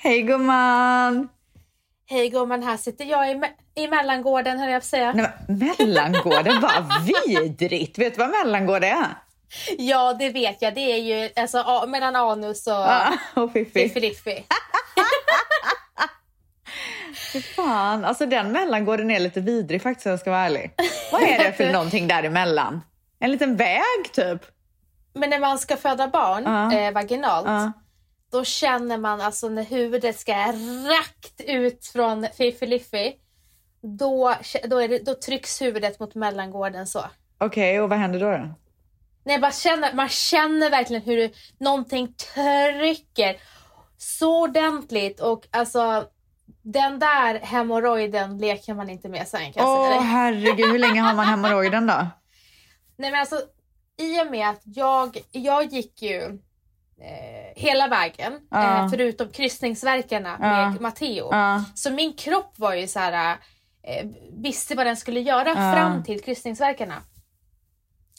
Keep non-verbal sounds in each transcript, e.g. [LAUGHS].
Hej gumman! Hej gumman, här sitter jag i, me- i mellangården höll jag på att säga. Nej, men, mellangården, vad vidrigt! Vet du vad mellangård är? [LAUGHS] Ja, det vet jag. Det är ju alltså, mellan anus och och fiffi. [LAUGHS] Fy fan, alltså den mellangården är lite vidrig faktiskt om jag ska vara ärlig. Vad är det [LAUGHS] för någonting däremellan? En liten väg typ? Men när man ska föda barn Ja. eh, vaginalt, Ja. Då känner man alltså när huvudet ska rakt ut från fiffiliffi, då, då, är det, då trycks huvudet mot mellangården så. Okej, och vad händer då? då? Nej, man, känner, man känner verkligen hur det, någonting trycker så ordentligt och alltså den där hemorrojden leker man inte med sen kan Åh dig. herregud, hur länge har man hemorrojden då? [LAUGHS] Nej men alltså i och med att jag, jag gick ju eh, hela vägen Ja. eh, förutom kryssningsverkarna Ja. med Matteo. Ja. Så min kropp var ju så här, eh, visste vad den skulle göra fram till kryssningsverkarna.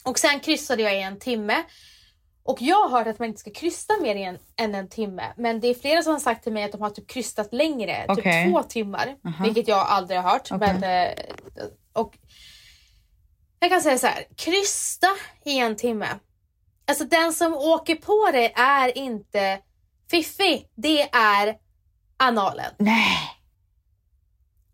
Och sen kryssade jag i en timme. Och jag har hört att man inte ska krysta mer än, än en timme. Men det är flera som har sagt till mig att de har typ krystat längre, Okej. typ två timmar. Aha. Vilket jag aldrig har hört. Okej. Men, eh, och jag kan säga så här, krysta i en timme. Alltså den som åker på det är inte Fiffi, det är analen. Nej.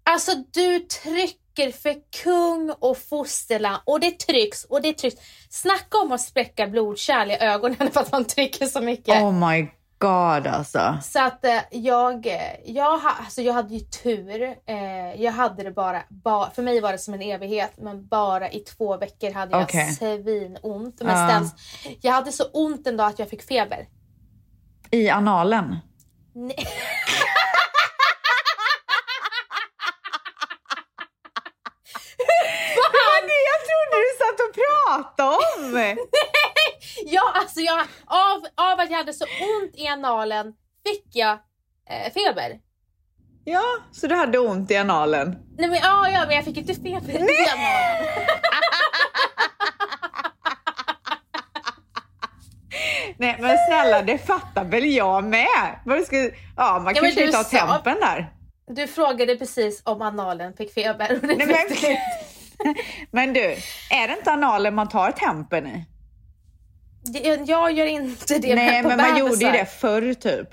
Alltså du trycker för kung och fosterland och det trycks och det trycks. Snacka om att spräcka blodkärl i ögonen [LAUGHS] för att man trycker så mycket. Oh my god alltså. Så att eh, jag, eh, jag, ha- alltså jag hade ju tur. Eh, jag hade det bara, ba, för mig var det som en evighet, men bara i två veckor hade jag Okej. svinont. Men Ja. ställs, jag hade så ont en dag att jag fick feber. I analen? Nej. [LAUGHS] Ja, det jag trodde du satt och pratade om! Ja, alltså jag, av, av att jag hade så ont i analen fick jag eh, feber. Ja, så du hade ont i analen? Nej men ja, ja, men jag fick inte feber i analen. [LAUGHS] Nej men snälla, det fattar väl jag med? Vad ska, ja, man inte har sa- tempen där. Du frågade precis om analen fick feber. Nej, men, [LAUGHS] men du, är det inte analen man tar tempen i? Jag gör inte det Nej, på men man gjorde ju det förr typ.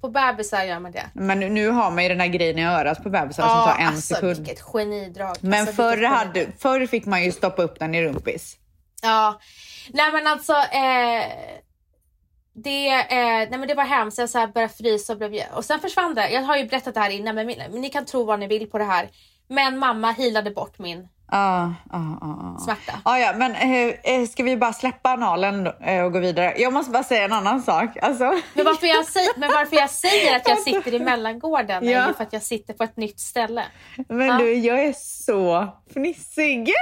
På bebisar gör man det. Men nu, nu har man ju den här grejen i örat på bebisar som tar en alltså, sekund. vilket genidrag. Men alltså, förr, hade, förr fick man ju stoppa upp den i rumpis. Ja. Nej men alltså. Eh, det, eh, nej, men det var hemskt. Jag så här började frysa och blev... Och sen försvann det. Jag har ju berättat det här innan men ni kan tro vad ni vill på det här. Men mamma healade bort min Ja, ja, ja. ja. smärta. Ja, men eh, eh, ska vi bara släppa analen eh, och gå vidare? Jag måste bara säga en annan sak. Alltså, Men varför jag, säger, men varför jag säger att jag [LAUGHS] sitter i mellangården är Ja. ju för att jag sitter på ett nytt ställe. men Ja. du, jag är så fnissig.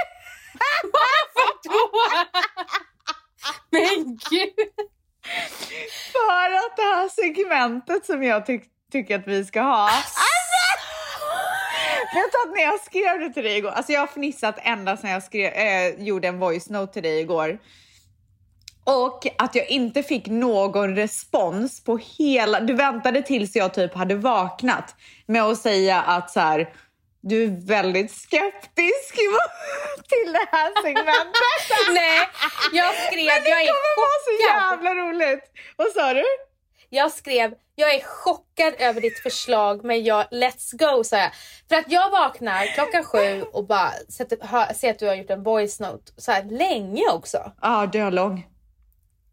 Varför [LAUGHS] då? Men gud! För att det här segmentet som jag ty- tycker att vi ska ha. Jag tror att när jag skrev det till dig igår, alltså jag har fnissat ända sedan jag skrev, eh, gjorde en voice note till dig igår. Och att jag inte fick någon respons på hela... Du väntade tills jag typ hade vaknat med att säga att så här, du är väldigt skeptisk till det här segmentet. Nej, jag skrev Men det jag är kommer vara så jävla roligt. Vad sa du? Jag skrev jag är chockad över ditt förslag men jag let's go sa jag. För att jag vaknar klockan sju och bara ser att du har gjort en voice note så här länge också. Ja, dölång.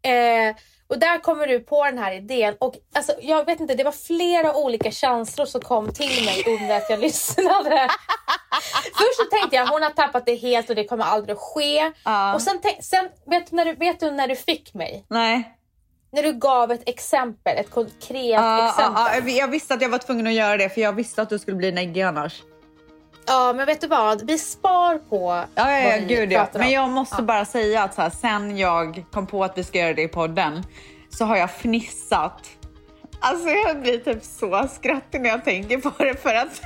Eh, och där kommer du på den här idén och alltså, jag vet inte, det var flera olika känslor som kom till mig under att jag [LAUGHS] lyssnade. Först så tänkte jag hon har tappat det helt och det kommer aldrig att ske. Ja. Och sen, sen vet, du när du, vet du när du fick mig? Nej. När du gav ett exempel, ett konkret Ja, exempel. ja, ja, jag visste att jag var tvungen att göra det för jag visste att du skulle bli neggig annars. Ja, men vet du vad? Vi spar på Ja, ja, vad ja vi gud ja. pratar om. Men jag måste bara säga att så här, sen jag kom på att vi ska göra det i podden så har jag fnissat. Alltså jag blir typ så skrattig när jag tänker på det för att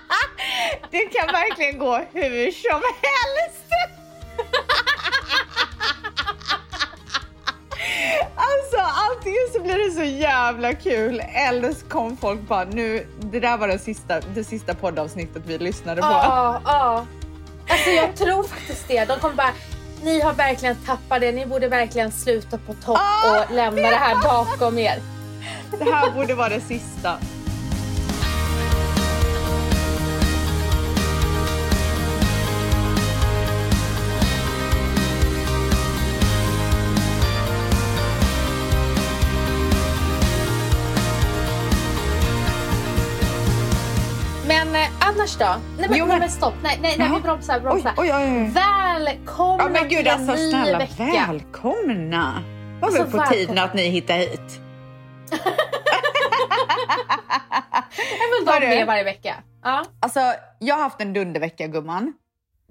[LAUGHS] det kan verkligen gå hur som helst. [LAUGHS] Alltså allt antingen så blir det så jävla kul eller så kommer folk bara nu, det där var det sista, det sista poddavsnittet vi lyssnade på. Ja, ja. Alltså jag tror faktiskt det. De kommer bara, ni har verkligen tappat det. Ni borde verkligen sluta på topp och lämna det här bakom er. Det här borde vara det sista. Annars då? Nej men, Jo, men- men stopp. Nej, nej, nej vi bromsar. Bromsar. oj, oj. oj. Välkomna Ja men gud till en alltså ny snälla vecka. välkomna! Var Alltså, väl på välkomna. tiden att ni hittar hit. [LAUGHS] Jag vill Hörru. med varje vecka. Ja. Alltså jag har haft en dundervecka gumman.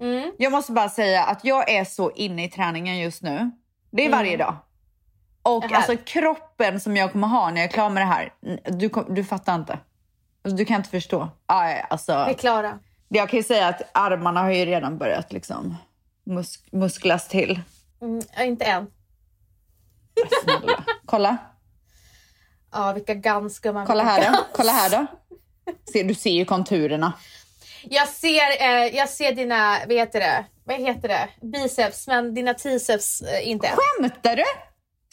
Mm. Jag måste bara säga att jag är så inne i träningen just nu. Det är Mm. varje dag. Och alltså kroppen som jag kommer ha när jag är klar med det här. Du, du fattar inte. Alltså, du kan inte förstå. Ah, alltså, Vi är klara. jag kan ju säga att armarna har ju redan börjat liksom mus- musklas till. Mm, inte än. Snälla. [LAUGHS] Kolla. Ja, vilka gansgumman. Kolla vilka här då. Kolla här då. Se, du ser ju konturerna. Jag ser, eh, jag ser dina, vad heter det? Vad heter det? Biceps, men dina triceps eh, inte. Skämtar du?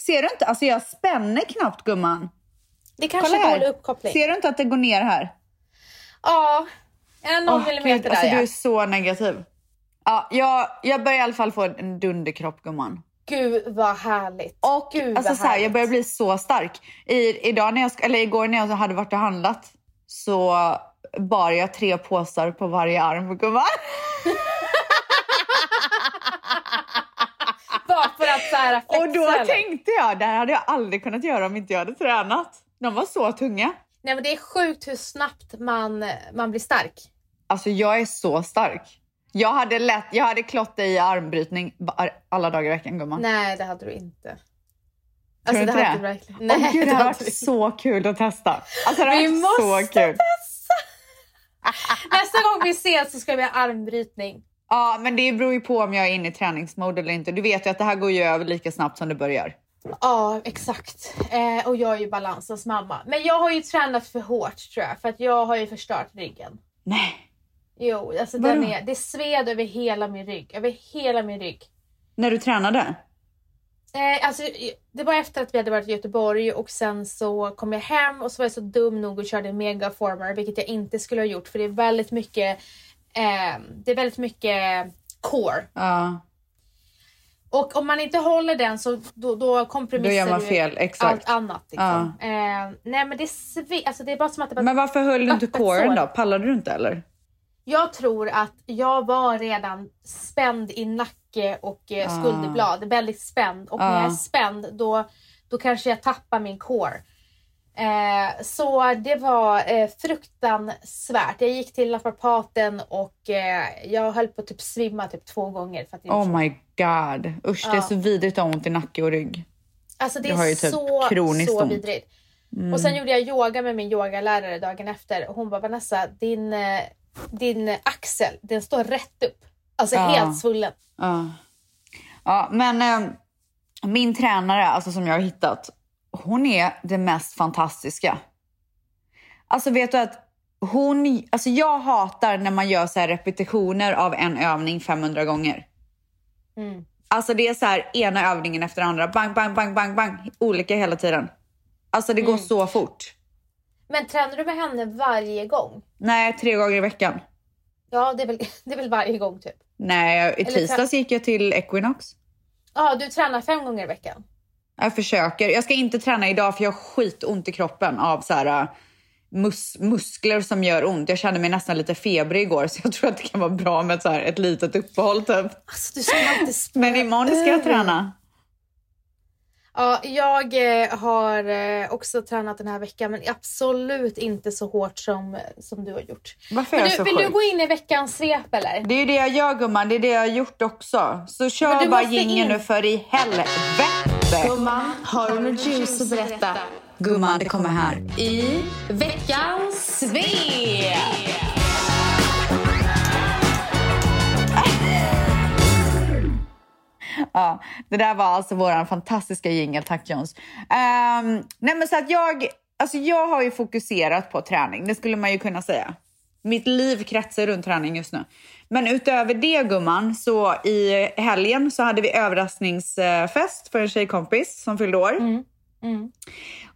Ser du inte? Alltså jag spänner knappt gumman. Det kanske är dålig uppkoppling. Ser du inte att det går ner här? Ja, en någon Åh, millimeter där alltså, ja. Du är så negativ. Ja, jag, jag börjar i alla fall få en dunderkropp gumman. Gud vad härligt. Och Gud, alltså, så här, jag börjar bli så stark. I, idag när jag, eller igår när jag hade varit och handlat så bar jag tre påsar på varje arm gumman. [LAUGHS] Bara för att så här Och då tänkte jag, det här hade jag aldrig kunnat göra om inte jag hade tränat. De var så tunga. Nej men det är sjukt hur snabbt man, man blir stark. Alltså jag är så stark. Jag hade lätt, jag hade klott dig i armbrytning alla dagar i veckan gumman. Nej det hade du inte. Tror Alltså du det inte hade det? Åh Nej, gud, det hade varit så kul att testa. Alltså det Vi måste kul. Nästa gång vi ses så ska vi ha armbrytning. Ja, men det beror ju på om jag är inne i träningsmode eller inte. Du vet ju att det här går ju över lika snabbt som det börjar. Ja, exakt. Eh, och jag är ju balansens mamma. Men jag har ju tränat för hårt tror jag. För att jag har ju förstört ryggen. Nej. Jo, alltså Vadå? den är, det sved över hela min rygg. Över hela min rygg. När du tränade? Eh, alltså, det var efter att vi hade varit i Göteborg och sen så kom jag hem och så var jag så dum nog och körde megaformer, vilket jag inte skulle ha gjort för det är väldigt mycket eh, det är väldigt mycket core. Ja, Och om man inte håller den så då, då kompromissar då gör man du fel. Exakt. allt annat. Liksom. Eh, nej men det sve- alltså det är bara som att det bara Men varför höll du inte sår. då? Pallade du inte eller? Jag tror att jag var redan spänd i nacke och eh, Ah. skulderblad. Väldigt spänd. Och när Ah. jag är spänd då, då kanske jag tappar min core. Eh, så det var eh, fruktansvärt. Jag gick till naprapaten och eh, jag höll på att typ svimma typ två gånger. För att Oh my god. Usch, det är Ja. så vidrigt att ha ont i nacke och rygg. Alltså det är ju typ så, kroniskt så ont. vidrigt. Mm. Och sen gjorde jag yoga med min yogalärare dagen efter. Och hon bara Vanessa, din, eh, din axel, den står rätt upp. Alltså Ja. helt svullen. Ja. ja, men eh, min tränare, alltså som jag har hittat, hon är det mest fantastiska. Alltså vet du att hon, alltså jag hatar när man gör så här repetitioner av en övning 500 gånger. Mm. Alltså det är så här ena övningen efter andra, bang, bang, bang, bang, bang, olika hela tiden. Alltså det går Mm. så fort. Men tränar du med henne varje gång? Nej, tre gånger i veckan. Ja, det är väl, [LAUGHS] det är väl varje gång typ. Nej, i tisdags gick jag till Equinox. Ja, du tränar fem gånger i veckan. Jag försöker. Jag ska inte träna idag för jag har skitont i kroppen av så här, äh, mus muskler som gör ont. Jag kände mig nästan lite febrig igår [LAUGHS] så jag tror att det kan vara bra med ett, så här, ett litet uppehåll typ. Alltså du ska inte [LAUGHS] Men imorgon ska jag träna. Ja, jag eh, har eh, också tränat den här veckan men absolut inte så hårt som, som du har gjort. Varför är Men jag så du, vill du sjuk? gå in i veckans svep eller? Det är ju det jag gör gumman, det är det jag har gjort också. Så kör du bara jingeln in. nu för i helvete. Gumman, har du något juice att berätta? Gumman, det kommer här. I veckans svep! Ja, det där var alltså vår fantastiska jingel, tack Jones. Um, nej men så att jag, alltså jag har ju fokuserat på träning, det skulle man ju kunna säga. Mitt liv kretsar runt träning just nu. Men utöver det gumman, så i helgen så hade vi överraskningsfest för en tjejkompis som fyllde år. Mm. Mm.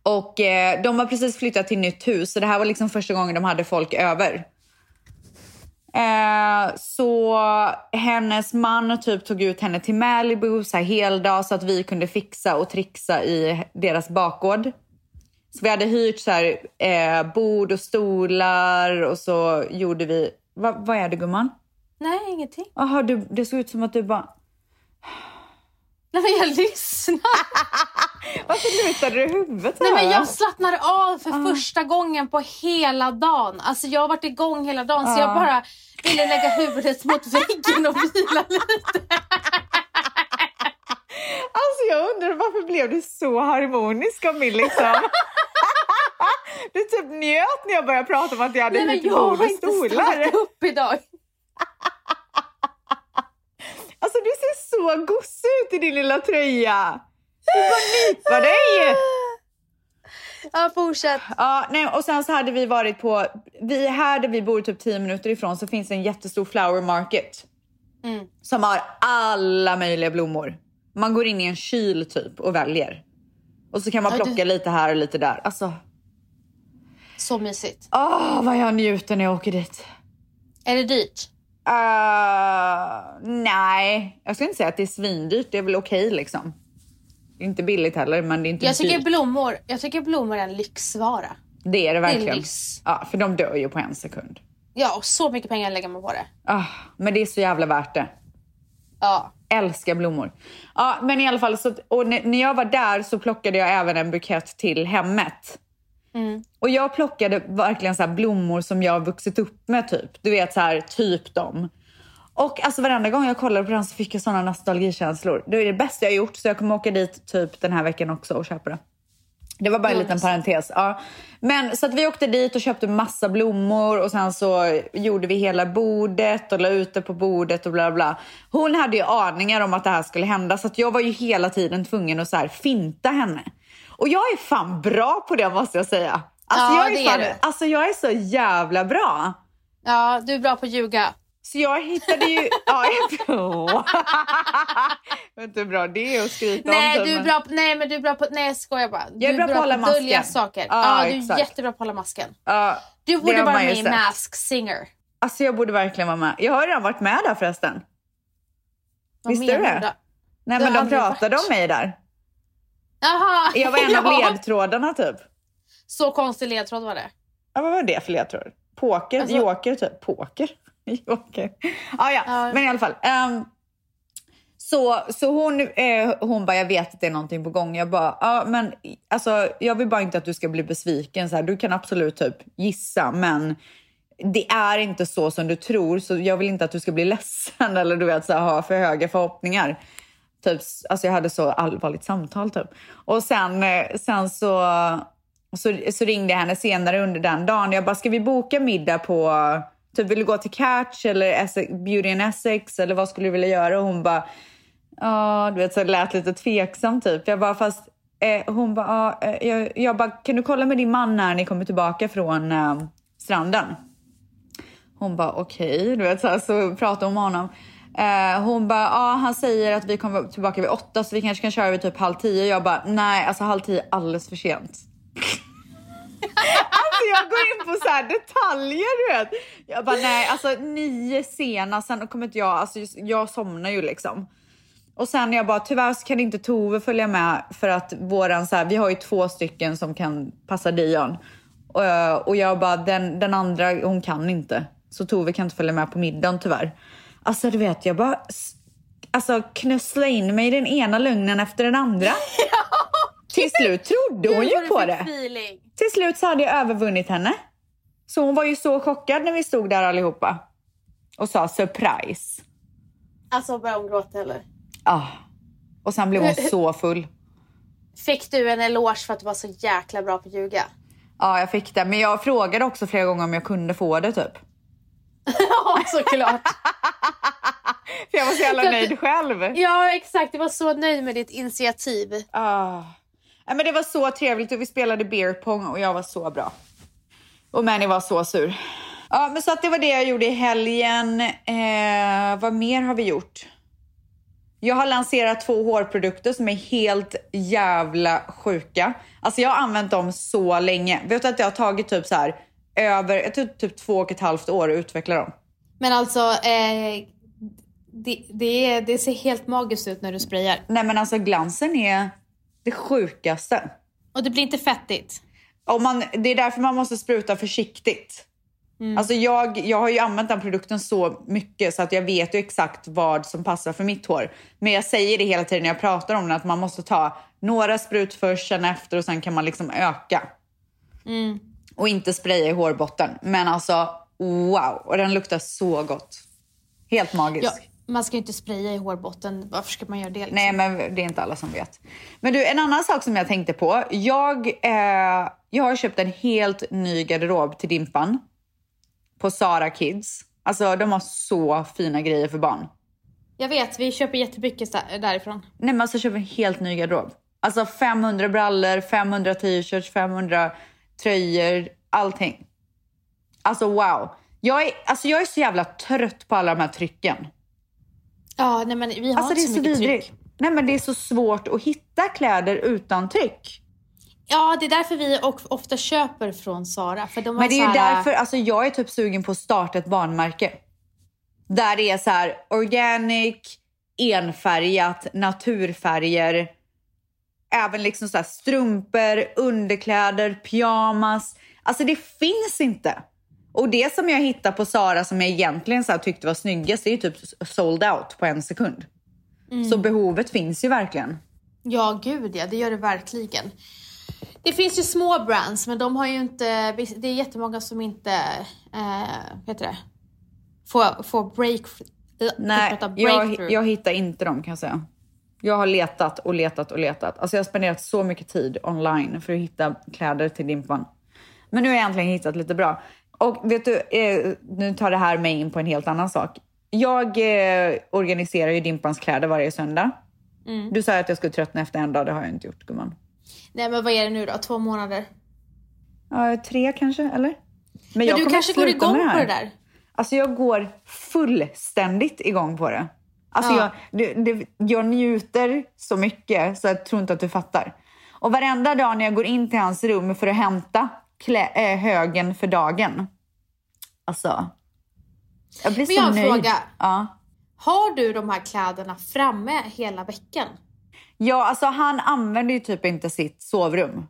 Och eh, de har precis flyttat till nytt hus, så det här var liksom första gången de hade folk över. Eh, så hennes man typ tog ut henne till Malibu så här heldag så att vi kunde fixa och trixa i deras bakgård. Så vi hade hyrt så här, eh, bord och stolar och så gjorde vi... Va, vad är det gumman? Nej, ingenting. Jaha, det såg ut som att du bara... Nej, men jag lyssnar. [LAUGHS] Varför lutade du huvudet Nej, men Jag slappnade av för uh. första gången på hela dagen. Alltså Jag har varit igång hela dagen uh. så jag bara ville lägga huvudet mot väggen och vila lite. [LAUGHS] Alltså jag undrar varför blev du så harmonisk av mig liksom? [LAUGHS] Du typ njöt när jag började prata om att jag hade och stolar. Jag har inte upp idag. [LAUGHS] Alltså du ser så gossig ut i din lilla tröja. Du [LAUGHS] bara dig. Ja, fortsätt. Ja, nej, och sen så hade vi varit på, vi, här där vi bor typ 10 minuter ifrån så finns det en jättestor flower market. Mm. Som har alla möjliga blommor. Man går in i en kyl typ och väljer. Och så kan man plocka du... lite här och lite där. Alltså. Så mysigt. Åh, oh, vad jag njuter när jag åker dit. Är det dyrt? Uh, nej, jag ska inte säga att det är svindyrt. Det är väl okej okay, liksom. Det är inte billigt heller, men det är inte jag tycker dyrt. blommor, Jag tycker blommor är en lyxvara. Det är det verkligen. Det är lyx. Ja, för de dör ju på en sekund. Ja, och så mycket pengar lägger man på det. Ah, men det är så jävla värt det. Ja. Älskar blommor. Ja, men i alla fall, så, och när jag var där så plockade jag även en bukett till hemmet. Mm. Och jag plockade verkligen så blommor som jag har vuxit upp med typ. Du vet så här, typ dem. Och alltså varenda gång jag kollade på den så fick jag såna nostalgikänslor. Det är det bästa jag gjort så jag kommer åka dit typ den här veckan också och köpa det. Det var bara en liten parentes. Ja. Men så att vi åkte dit och köpte massa blommor och sen så gjorde vi hela bordet och la ut det på bordet och bla bla. Hon hade ju aningar om att det här skulle hända så att jag var ju hela tiden tvungen att så här finta henne. Och jag är fan bra på det måste jag säga. Alltså, ja, jag, är fan, är alltså jag är så jävla bra. Ja, du är bra på att ljuga. Så jag hittade ju... [LAUGHS] ja, jag... [LAUGHS] vet inte hur bra det är att skryta nej, om. Du är bra på, nej, men du är bra på... Nej, jag skojar bara. Du jag är bra, bra på att hålla masken. dölja saker. Ja, ja du är exakt. jättebra på att hålla masken. Ja, du borde vara med i Mask Singer. Alltså jag borde verkligen vara med. Jag har redan varit med där förresten. Vad Visste du det? Nej, men de pratade varit. om mig där. Jaha. Jag var en [LAUGHS] ja. av ledtrådarna typ. Så konstig ledtråd var det. Ja, vad var det för ledtråd? Poker? Alltså... Joker typ? Poker? [LAUGHS] Joker? Ah, ja, ja, men i alla fall. Um, så, så hon, eh, hon bara, jag vet att det är någonting på gång. Jag bara, ja men alltså, jag vill bara inte att du ska bli besviken. Så här, du kan absolut typ gissa, men det är inte så som du tror. Så jag vill inte att du ska bli [LAUGHS] ledsen eller du vet, så här, ha för höga förhoppningar. Typ, alltså jag hade så allvarligt samtal typ. Och sen, eh, sen så, så, så ringde jag henne senare under den dagen. Jag bara, ska vi boka middag på, typ vill du gå till Catch eller Beauty in Essex eller vad skulle du vilja göra? Och hon bara, ja du vet så lät lite tveksam typ. Jag bara, fast eh, hon bara, ah, jag, jag bara, kan du kolla med din man när ni kommer tillbaka från eh, stranden? Hon bara okej, okay. du vet så, här, så pratade hon med honom. Eh, hon bara, ah, han säger att vi kommer tillbaka vid åtta så vi kanske kan köra vid typ halv tio. Jag bara, nej alltså halv tio är alldeles för sent. [LAUGHS] alltså jag går in på så detaljer du vet. Jag bara, nej alltså nio sena, sen kommer inte jag, alltså jag somnar ju liksom. Och sen jag bara, tyvärr så kan inte Tove följa med för att våran så här, vi har ju två stycken som kan passa Dion. Och, eh, och jag bara, den, den andra hon kan inte. Så Tove kan inte följa med på middagen tyvärr. Alltså du vet, jag bara alltså, knussla in mig i den ena lögnen efter den andra. [LAUGHS] Till slut trodde hon ju på det. Feeling. Till slut så hade jag övervunnit henne. Så hon var ju så chockad när vi stod där allihopa. Och sa surprise. Alltså började hon gråta eller? Ja. Ah. Och sen blev hon så full. Fick du en eloge för att du var så jäkla bra på att ljuga? Ja, jag fick det. Men jag frågade också flera gånger om jag kunde få det typ. [LAUGHS] Ja, såklart. [LAUGHS] För jag var så jävla nöjd själv. Ja, exakt. Jag var så nöjd med ditt initiativ. Ah. Ja, men det var så trevligt och vi spelade beer pong och jag var så bra. Och Manny var så sur. Ja, men så att det var det jag gjorde i helgen. Eh, vad mer har vi gjort? Jag har lanserat två hårprodukter som är helt jävla sjuka. Alltså jag har använt dem så länge. Vet du att det har tagit typ så här över, jag tror typ två och ett halvt år att utveckla dem. Men alltså, eh, det, det, det ser helt magiskt ut när du sprayar. Nej men alltså glansen är det sjukaste. Och det blir inte fettigt. Om man, det är därför man måste spruta försiktigt. Alltså jag, jag har ju använt den produkten så mycket så att jag vet ju exakt vad som passar för mitt hår. Men jag säger det hela tiden när jag pratar om den att man måste ta några sprut först, sen efter och sen kan man liksom öka. Och inte spraya i hårbotten. Men alltså wow! Och den luktar så gott. Helt magiskt. Ja, man ska ju inte spraya i hårbotten. Varför ska man göra det? Liksom? Nej, men det är inte alla som vet. Men du, en annan sak som jag tänkte på. Jag, eh, jag har köpt en helt ny garderob till Dimpan på Sara Kids. Alltså, de har så fina grejer för barn. Jag vet, vi köper jättemycket där- därifrån. Nej, men alltså, köper en helt ny garderob. Alltså 500 brallor, 500 t-shirts, 500 tröjor, allting. Alltså wow. Jag är, alltså, jag är så jävla trött på alla de här trycken. Ja, nej men vi har Alltså det inte är så så mycket vidrigt. tryck. Nej, men det är så svårt att hitta kläder utan tryck. Ja, det är därför vi ofta köper från Sara. För de har Men det är här, därför, alltså jag är typ sugen på att starta ett barnmärke. Där det är så här organic, enfärgat, naturfärger. Även liksom så strumpor, underkläder, pyjamas. Alltså det finns inte. Och det som jag hittar på Sara som jag egentligen så tyckte var snyggast, det är ju typ sold out på en sekund. Så behovet finns ju verkligen. Ja, gud ja, det gör det verkligen. Det finns ju små brands, men de har ju inte... Det är jättemånga som inte... Eh, heter det? Får, får break... Nej, jag, jag hittar inte dem kan jag säga. Jag har letat och letat och letat. Alltså jag har spenderat så mycket tid online för att hitta kläder till Dimpan. Men nu har jag äntligen hittat lite bra. Och vet du, eh, nu tar det här mig in på en helt annan sak. Jag eh, organiserar ju Dimpans kläder varje söndag. Mm. Du sa att jag skulle tröttna efter en dag, det har jag inte gjort gumman. Nej, men vad är det nu då? Två månader? Ja, tre kanske, eller? Men jag du kanske går igång med på det där? Alltså jag går fullständigt igång på det. Alltså Ja. jag, det, det, jag njuter så mycket så jag tror inte att du fattar. Och varenda dag när jag går in till hans rum för att hämta klä, äh, högen för dagen. Alltså. Jag blir Men så jag nöjd. fråga. Ja. Har du de här kläderna framme hela veckan? ja, alltså han använder ju typ inte sitt sovrum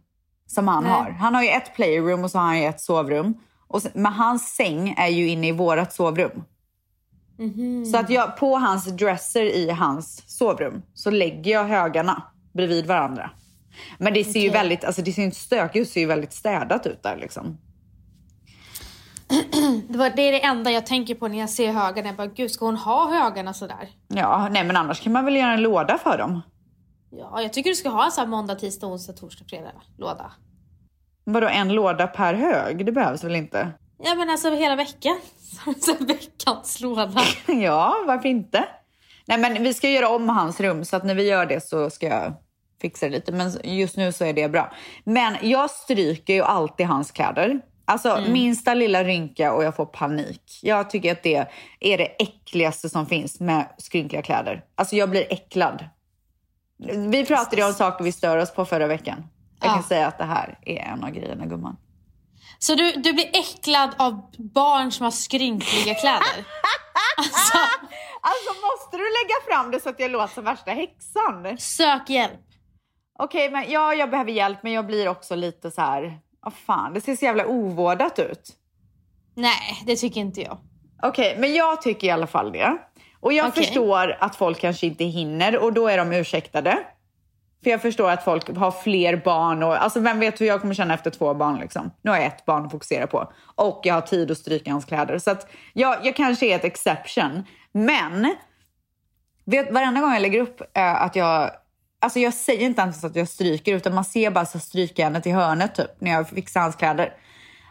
som han Nej. har. Han har ju ett playroom och så har han ju ett sovrum. Och sen, men hans säng är ju inne i vårat sovrum. Mhm. Så att jag, på hans dresser i hans sovrum så lägger jag högarna bredvid varandra. Men det ser ju Okej. väldigt, alltså det ser ju inte stökigt det ser ju väldigt städat ut där liksom. [CLEARS THROAT] Det, var, det är det enda jag tänker på när jag ser högarna. Jag bara, gud, ska hon ha högarna sådär? Ja, nej men annars kan man väl göra en låda för dem. Ja, jag tycker du ska ha en sån här måndag, tisdag, onsdag, torsdag, fredag låda. Vadå en låda per hög? Det behövs väl inte? Ja, men alltså hela veckan. [LAUGHS] Som veckans låda. [LAUGHS] ja, varför inte? Nej men vi ska göra om hans rum så att när vi gör det så ska jag fixa det lite. Men just nu så är det bra. Men jag stryker ju alltid hans kläder. Alltså minsta lilla rynka och jag får panik. Jag tycker att det är det äckligaste som finns med skrynkliga kläder. Alltså jag blir äcklad. Vi pratade ju om saker vi stör oss på förra veckan. Jag kan Ja. säga att det här är en av grejerna gumman. Så du, du blir äcklad av barn som har skrynkliga kläder? [LAUGHS] Alltså, Alltså måste du lägga fram det så att jag låter som värsta häxan? sök hjälp. Okej, men ja, jag behöver hjälp, men jag blir också lite så här. Vad fan, det ser så jävla ovårdat ut. Nej, det tycker inte jag. Okej, men jag tycker i alla fall det. Och jag Okej. förstår att folk kanske inte hinner och då är de ursäktade. För jag förstår att folk har fler barn och alltså vem vet hur jag kommer känna efter två barn liksom. Nu har jag ett barn att fokusera på och jag har tid att stryka hans kläder. Så att jag, jag kanske är ett exception. Men vet, varenda gång jag lägger upp eh, att jag Alltså jag säger inte ens att jag stryker utan man ser bara så strykjärnet i hörnet typ när jag fixar hans kläder.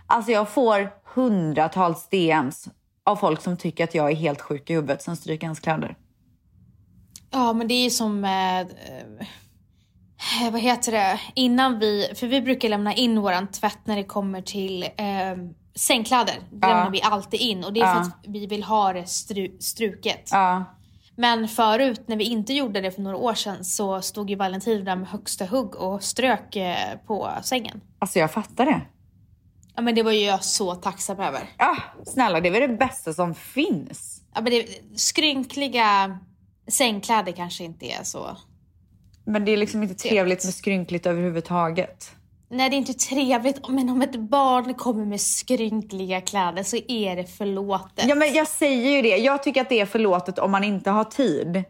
Alltså jag får hundratals DMs av folk som tycker att jag är helt sjuk i huvudet som stryker hans kläder. Ja, men det är ju som... Eh, eh vad heter det? Innan vi... För vi brukar lämna in våran tvätt när det kommer till eh, sängkläder. Det lämnar vi alltid in och det är för att vi vill ha det stru, struket. Ja. Men förut när vi inte gjorde det för några år sedan så stod ju Valentin där med högsta hugg och strök eh, på sängen. Alltså jag fattar det. Ja men det var ju jag så tacksam över. Ja, snälla det är väl det bästa som finns. Ja, men det, skrynkliga sängkläder kanske inte är så... Men det är liksom inte trevligt med skrynkligt överhuvudtaget. Nej det är inte trevligt men om ett barn kommer med skrynkliga kläder så är det förlåtet. Ja men jag säger ju det, jag tycker att det är förlåtet om man inte har tid.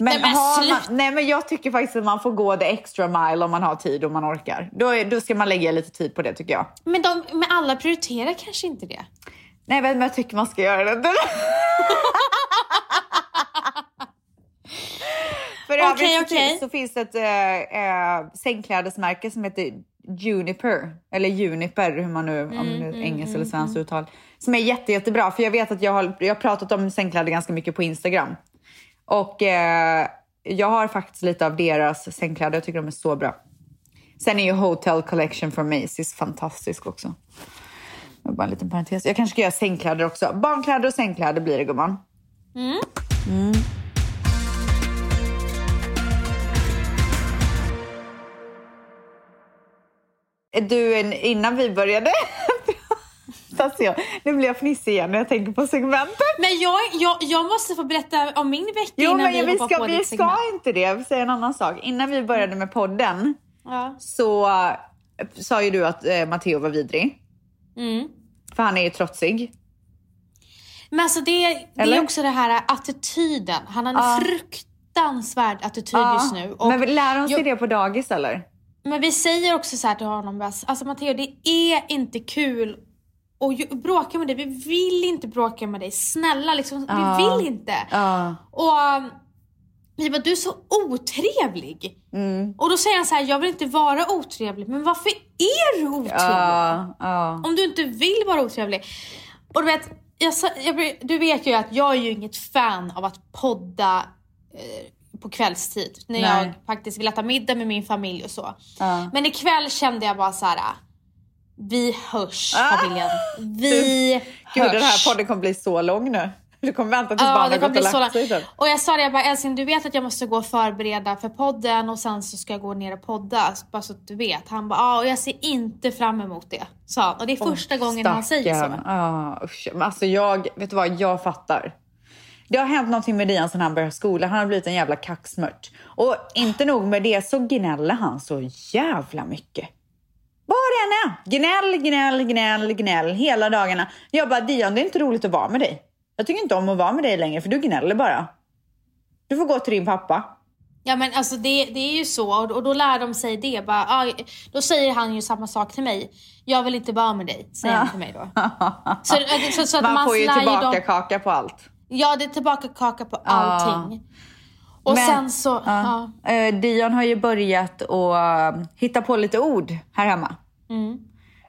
Men, Nej, men man, nej men jag tycker faktiskt att man får gå the extra mile om man har tid och man orkar. Då, är, då ska man lägga lite tid på det tycker jag. Men, de, men alla prioriterar kanske inte det. Nej men jag tycker man ska göra det. [LAUGHS] För övrigt Okej, så, finns det ett äh, äh, sängklädesmärke som heter Juniper, eller Juniper, hur man nu, om Mm, nu engelskt eller svenskt uttal. Som är jätte, jättebra, för jag vet att jag har, jag har pratat om sängkläder ganska mycket på Instagram. Och eh, jag har faktiskt lite av deras sängkläder, jag tycker de är så bra. Sen är ju Hotel Collection från Macy's fantastisk också. Var Bara en liten parentes. Jag kanske ska göra sängkläder också. Barnkläder och sängkläder blir det gumman. Mm. Du, innan vi började... [LAUGHS] alltså jag, nu blir jag fnissig igen när jag tänker på segmentet. Men jag, jag, jag måste få berätta om min vecka Jo, innan men vi, vi ska, på vi ditt ska segment. inte det. Jag vill säga en annan sak. Innan vi började med podden Ja. så eh, sa ju du att eh, Matteo var vidrig. Mm. För han är ju trotsig. Men alltså det, det Eller? är också det här attityden. Han har en Ja. fruktansvärd attityd just nu. Och, men lär hon sig jag- det på dagis eller? Men vi säger också så här till honom, alltså Matteo det är inte kul ju- bråka med dig. Vi vill inte bråka med dig. Snälla liksom, Ja. vi vill inte. Ja. Och um, vi bara, du är så otrevlig. Mm. Och då säger han så här, jag vill inte vara otrevlig. Men varför är du otrevlig? Ja. Om du inte vill vara otrevlig. Och du vet, jag, jag, du vet ju att jag är ju inget fan av att podda eh, på kvällstid. När Nej. jag faktiskt vill äta middag med min familj och så. Ja. Men ikväll kände jag bara så här. Vi hörs Ah! familjen. Vi Gud, hörs. den här podden kommer bli så lång nu. Du kommer vänta tills Ja, barnen har gått och lagt sig. typ. Och jag sa det, jag bara älskling du vet att jag måste gå och förbereda för podden och sen så ska jag gå ner och podda. Bara så att du vet. Han bara, ja och jag ser inte fram emot det. Sa han. Och det är första gången han säger så. Ja, usch. Men alltså jag, vet du vad, jag fattar. Det har hänt någonting med Dian sen han började skolan. Han har blivit en jävla kaxmört. Och inte nog med det så gnäller han så jävla mycket. Det än är. Gnäll, gnäll, gnäll, gnäll hela dagarna. Jag bara, Dion det är inte roligt att vara med dig. Jag tycker inte om att vara med dig längre för du gnäller bara. Du får gå till din pappa. Ja men alltså det, det är ju så och, då lär de sig det. Bara, ah, då säger han ju samma sak till mig. Jag vill inte vara med dig, säger han till mig då. [LAUGHS] Så, så, så att Man, man får ju tillbaka dem- kaka på allt. Ja det är tillbaka kaka på allting. Och Men- sen så, ja. Eh, Dion har ju börjat att eh, hitta på lite ord här hemma. Mm.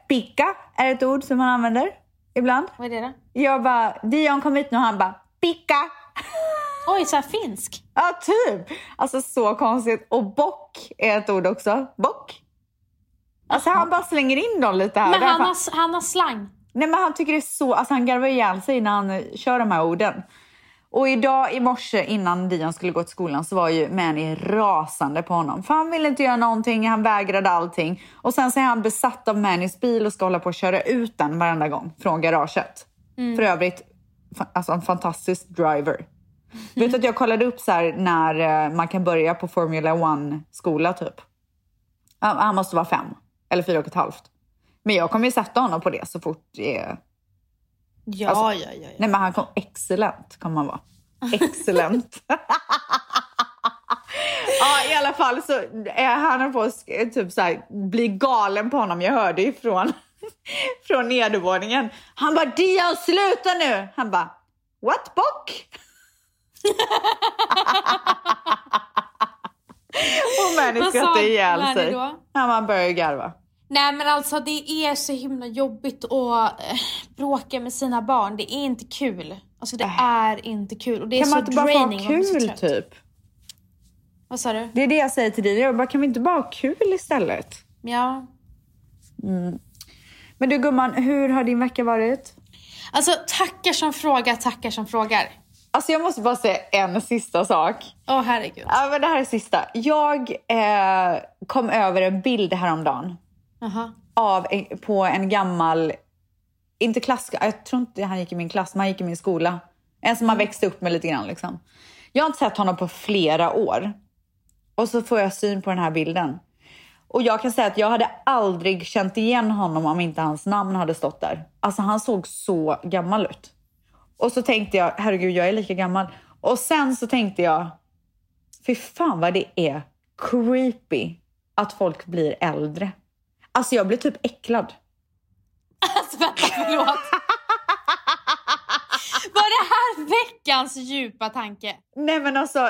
Picka är ett ord som han använder ibland. Vad är det då? Jag bara, Dion kom hit nu och han bara, picka. [LAUGHS] Oj, så här finsk. Ja, typ. Alltså så konstigt. Och bock är ett ord också. Bock. Alltså han bara slänger in dem lite här. Men han har, han har slang. Nej men han tycker det är så, alltså han garvar ihjäl sig när han eh, kör de här orden. Och idag i morse innan Dion skulle gå till skolan så var ju Manny rasande på honom. För han ville inte göra någonting, han vägrade allting. Och sen så är han besatt av Mannys bil och ska hålla på att köra ut den varenda gång från garaget. För övrigt, alltså en fantastisk driver. Du vet att jag kollade upp så här när eh, man kan börja på Formula One skola typ. Han måste vara fem eller fyra och ett halvt. Men jag kommer ju sätta honom på det så fort det är Ja, Alltså, ja, ja. ja. Nej men han kom excellent kommer han vara. Excellent. [LAUGHS] ja i alla fall så är han på typ så här, bli galen på honom. Jag hörde ju från, [LAUGHS] från nedervåningen. Han bara Dion sluta nu. Han bara what bock? [LAUGHS] Och Vad sa skrattade ihjäl sig. då? Ja, man började garva. Nej men alltså det är så himla jobbigt att eh, bråka med sina barn. Det är inte kul. Alltså det är inte kul. Och det är Kan så man inte bara få ha kul typ? Vad sa du? Det är det jag säger till dig. Jag bara, kan vi inte bara ha kul istället? Ja. Men du gumman, hur har din vecka varit? Alltså tackar som frågar, tackar som frågar. Alltså jag måste bara säga en sista sak. Åh herregud. Ja, men det här är sista. Jag eh, kom över en bild häromdagen Jaha. av på en gammal, inte klass, jag tror inte han gick i min klass, men han gick i min skola. En som har växt upp med lite grann liksom. Jag har inte sett honom på flera år. Och så får jag syn på den här bilden. Och jag kan säga att jag hade aldrig känt igen honom om inte hans namn hade stått där. Alltså han såg så gammal ut. Och så tänkte jag, herregud jag är lika gammal. Och sen så tänkte jag, fy fan vad det är creepy att folk blir äldre. Alltså jag blir typ äcklad. Alltså vänta, förlåt. Var det här veckans djupa tanke? Nej men alltså,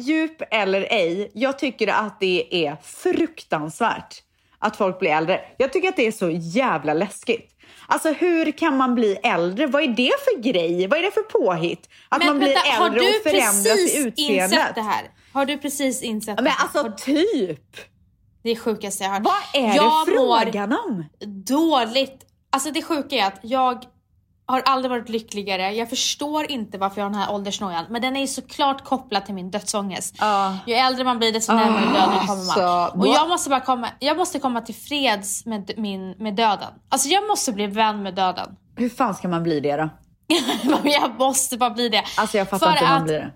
djup eller ej, jag tycker att det är fruktansvärt att folk blir äldre. Jag tycker att det är så jävla läskigt. Alltså hur kan man bli äldre? Vad är det för grej? Vad är det för påhitt? Att man blir vänta, har äldre du och förändras precis i utseendet. insett det här? Har du precis insett Men det här? alltså Har- typ! Det sjukaste jag har hört. Vad är jag det frågan om? dåligt. Alltså det sjuka är att jag har aldrig varit lyckligare. Jag förstår inte varför jag har den här åldersnojan. Men den är ju såklart kopplad till min dödsångest. Ja. Ju äldre man blir desto närmare Ah, döden kommer man. så- Och jag måste bara komma, jag måste komma till freds med, min, med döden. Alltså jag måste bli vän med döden. Hur fan ska man bli det då? [LAUGHS] jag måste bara bli det. Alltså jag fattar För inte hur man blir det.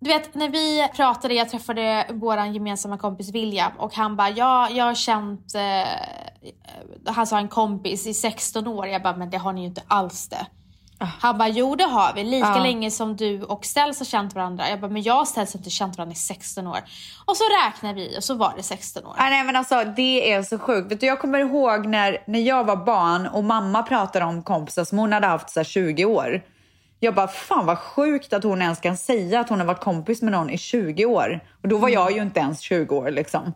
Du vet när vi pratade, jag träffade vår gemensamma kompis William och han bara, ja jag har känt, eh, han sa en kompis i 16 år. Jag bara, men det har ni ju inte alls det. Han bara, jo det har vi. Lika Ah. länge som du och Ställs har känt varandra. Jag bara, men jag och Ställs har inte känt varandra i 16 år. Och så räknar vi och så var det 16 år. Ah, nej men alltså det är så sjukt. Vet du, jag kommer ihåg när, när jag var barn och mamma pratade om kompisar som hon hade haft så här 20 år. Jag bara, fan vad sjukt att hon ens kan säga att hon har varit kompis med någon i 20 år. Och då var jag ju inte ens 20 år liksom.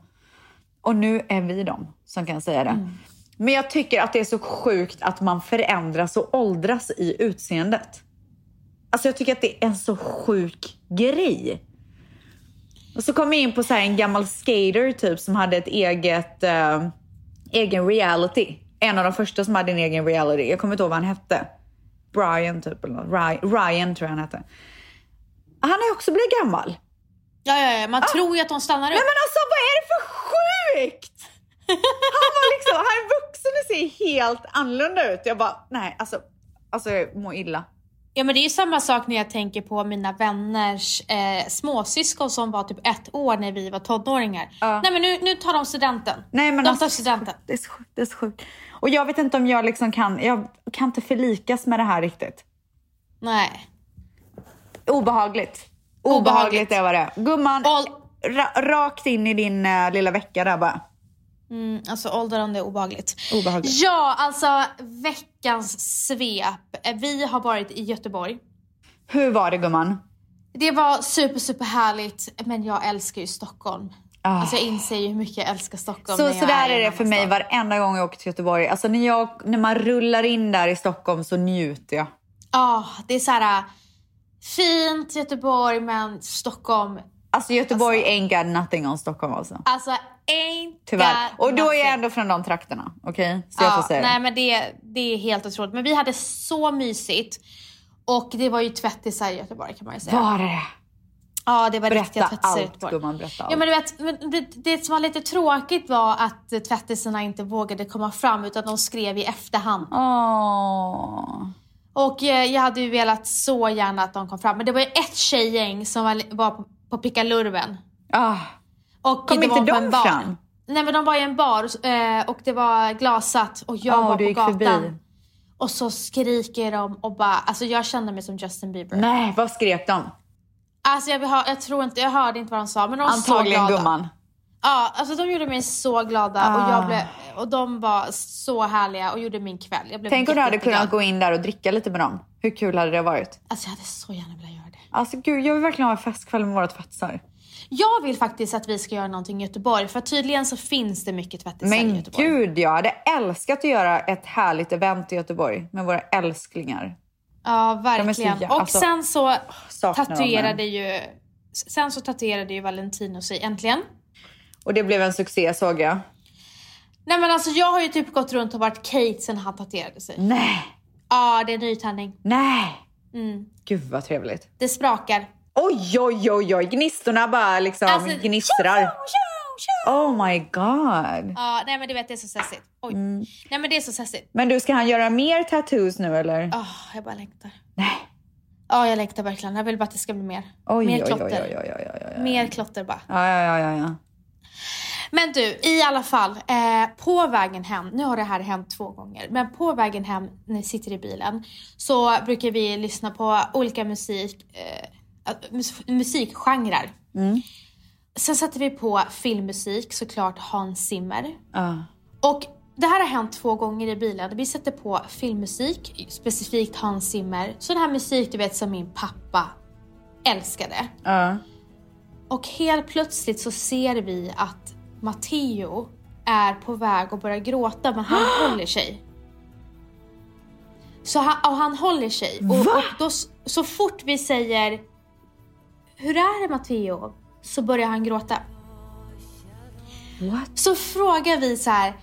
Och nu är vi de som kan säga det. Men jag tycker att det är så sjukt att man förändras och åldras i utseendet. Alltså jag tycker att det är en så sjuk grej. Och så kom jag in på så en gammal skater typ som hade ett eget, eh, egen reality. En av de första som hade en egen reality. Jag kommer inte ihåg vad han hette. Brian typ, eller något. Ryan, tror jag han hette. Han har ju också blivit gammal. Ja, ja, ja. Man tror ju att de stannar upp. Nej men alltså vad är det för sjukt? Han var liksom, han är vuxen och ser helt annorlunda ut. Jag bara, nej alltså, alltså jag mår illa. Ja men det är ju samma sak när jag tänker på mina vänners eh, småsyskon som var typ ett år när vi var tonåringar. Ja. Nej men nu, nu tar de studenten. Nej, men de alltså, tar studenten. Det är så sjukt. Det är så sjukt. Och jag vet inte om jag liksom kan, jag kan inte förlikas med det här riktigt. Nej. Obehagligt. Obehagligt. Är vad det är. Gumman, Ål- ra- rakt in i din uh, lilla vecka där bara. Mm, alltså åldrande är obehagligt. Obehagligt. Ja, alltså veckans svep. Eh, Vi har varit i Göteborg. Hur var det gumman? Det var super, super härligt men jag älskar ju Stockholm. Ah. Alltså jag inser ju hur mycket jag älskar Stockholm Så, så där är en det för mig varenda gång jag åker till Göteborg. Alltså när, jag, när man rullar in där i Stockholm så njuter jag. Ja, det är så här fint Göteborg men Stockholm, Alltså Göteborg ain't got nothing on Stockholm alltså. alltså ain't Tyvärr. got Och då är jag ändå från de trakterna. Okej? Så jag Ja, får säga nej det. men det, det är helt otroligt. Men vi hade så mysigt. Och det var ju tvättisar i Göteborg kan man ju säga. Var det? Ja, det var riktiga Berätta tvättisar i allt gumman, berätta allt. Ja men du vet, det, det som var lite tråkigt var att eh, tvättisarna inte vågade komma fram utan de skrev i efterhand. Åh. Och eh, jag hade ju velat så gärna att de kom fram. Men det var ju ett tjejgäng som var, var på, på pickalurven. Ah. Och Kom inte de en bar. fram? Nej men de var i en bar eh, och det var glasat och jag Ja, var på gatan. förbi. Och så skriker de och bara, alltså jag kände mig som Justin Bieber. Nej, vad skrek de? Alltså jag, ha, jag tror inte, jag hörde inte vad de sa men de var så Antagligen glada. gumman. Ja, alltså de gjorde mig så glada och, Ah. jag blev, och de var så härliga och gjorde min kväll. Jag blev Tänk om du hade kunnat gå in där och dricka lite med dem. Hur kul hade det varit? Alltså jag hade så gärna velat göra det. Alltså gud, jag vill verkligen ha en festkväll med våra tvättisar. Jag vill faktiskt att vi ska göra någonting i Göteborg för tydligen så finns det mycket tvättisar i Men Göteborg. gud, jag hade älskat att göra ett härligt event i Göteborg med våra älsklingar. Ja, verkligen. och alltså, sen så tatuerade ju sen så tatuerade ju Valentino sig äntligen. Och det blev en succé såg jag. Nej men alltså jag har ju typ gått runt och varit Kate sen han tatuerade sig. Nej, Ja, det är nytändning. nej. Mm. Gud vad trevligt. Det sprakar. Oj, oj, oj, oj. Gnistorna bara liksom Alltså, gnistrar. tjo, tjo, tjo. Oh my god. Ja, nej men du vet det är så sessigt. Oj. Mm. Nej men det är så sessigt. Men du, ska han göra mer tattoos nu eller? Åh, jag bara längtar. Nej. Ja, jag längtar verkligen. Jag vill bara att det ska bli mer. Oj, mer oj, klotter. oj. Mer klotter bara. Ja, ja, ja, ja, ja. Men du, i alla fall. Eh, på vägen hem, nu har det här hänt två gånger, men på vägen hem när vi sitter i bilen så brukar vi lyssna på olika musik, eh, mus- musikgenrer. Mm. Sen sätter vi på filmmusik, såklart Hans Zimmer. Ja. Och det här har hänt två gånger i bilen. Vi sätter på filmmusik, specifikt Hans Zimmer. Sån här musik du vet som min pappa älskade. Ja. Och helt plötsligt så ser vi att Matteo är på väg att börja gråta men han [GASPS] håller sig. Så han, och han håller sig. Och, och då, så fort vi säger Hur är det Matteo? Så börjar han gråta. What? Så frågar vi så här,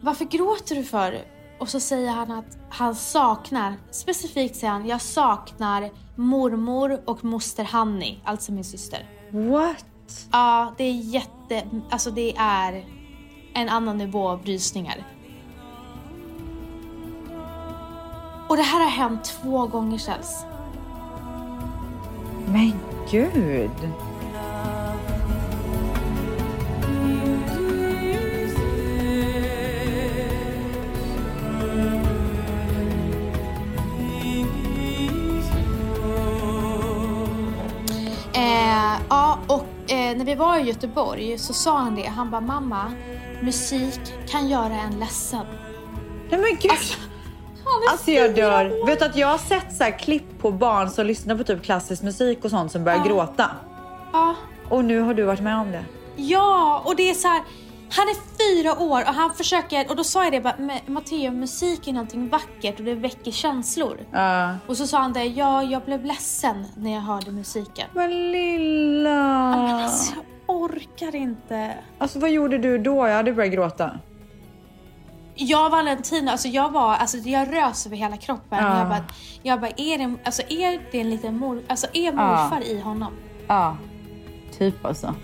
varför gråter du för? Och så säger han att han saknar, specifikt säger han, jag saknar mormor och moster Hanni, alltså min syster. What? Ja, det är jätte, alltså det är en annan nivå av rysningar. Och det här har hänt två gånger Kjells. Men gud. Ja, och eh, när vi var i Göteborg så sa han det. Han bara, mamma, musik kan göra en ledsen. Nej men gud. Är Alltså jag dör. Vet du att jag har sett så här klipp på barn som lyssnar på typ klassisk musik och sånt som börjar Ja. gråta. Ja, Och nu har du varit med om det. ja, och det är så här. Han är fyra år och han försöker, och då sa jag det bara, "Men Matteo, musik är någonting vackert och det väcker känslor. Ja. Och så sa han det, ja, jag blev ledsen när jag hörde musiken. Men lilla. Alltså, jag orkar inte. Alltså vad gjorde du då? Jag hade börjat gråta. Jag och Valentina, alltså jag var, alltså jag rös över hela kroppen. Ja. Jag bara, jag bara, är det, alltså är det en liten mor, alltså är morfar i honom? Ja. Typ alltså.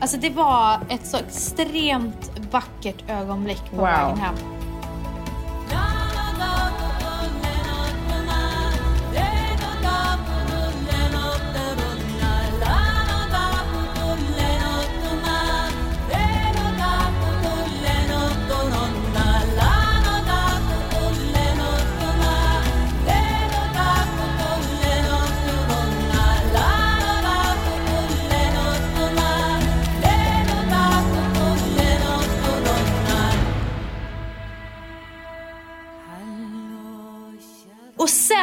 Alltså det var ett så extremt vackert ögonblick på Wow. vägen hem.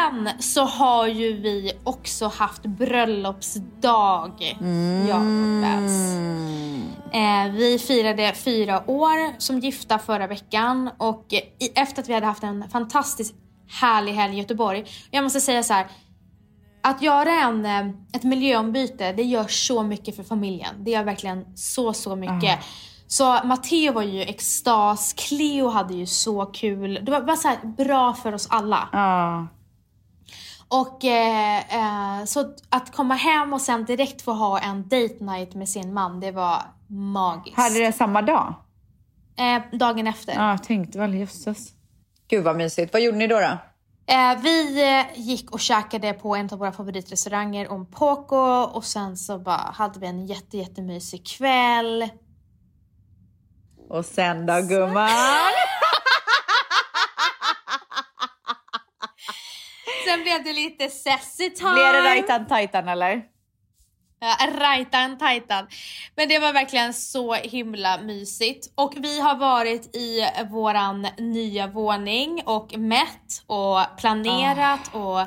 Sen så har ju vi också haft bröllopsdag, jag och. Eh, vi firade fyra år som gifta förra veckan och i, efter att vi hade haft en fantastiskt härlig helg i Göteborg. Jag måste säga så här. Att göra en, eh, ett miljöombyte, det gör så mycket för familjen. Det gör verkligen så, så mycket. Så Matteo var ju extas, Cleo hade ju så kul. Det var bara så här bra för oss alla. Ja. Och eh, eh, så att komma hem och sen direkt få ha en date night med sin man, det var magiskt. Hade det samma dag? Eh, dagen efter. Ja, jag tänkte väl jösses. Gud vad mysigt. Vad gjorde ni då? då? Eh, vi eh, gick och käkade på en av våra favoritrestauranger, om Poco, och sen så bara hade vi en jätte, jättemysig kväll. Och sen då gumman? [LAUGHS] [LAUGHS] Sen blev det lite sassy time. Blev det rajtan tajtan eller? Ja, rajtan tajtan. Men det var verkligen så himla mysigt. Och vi har varit i våran nya våning och mätt och planerat och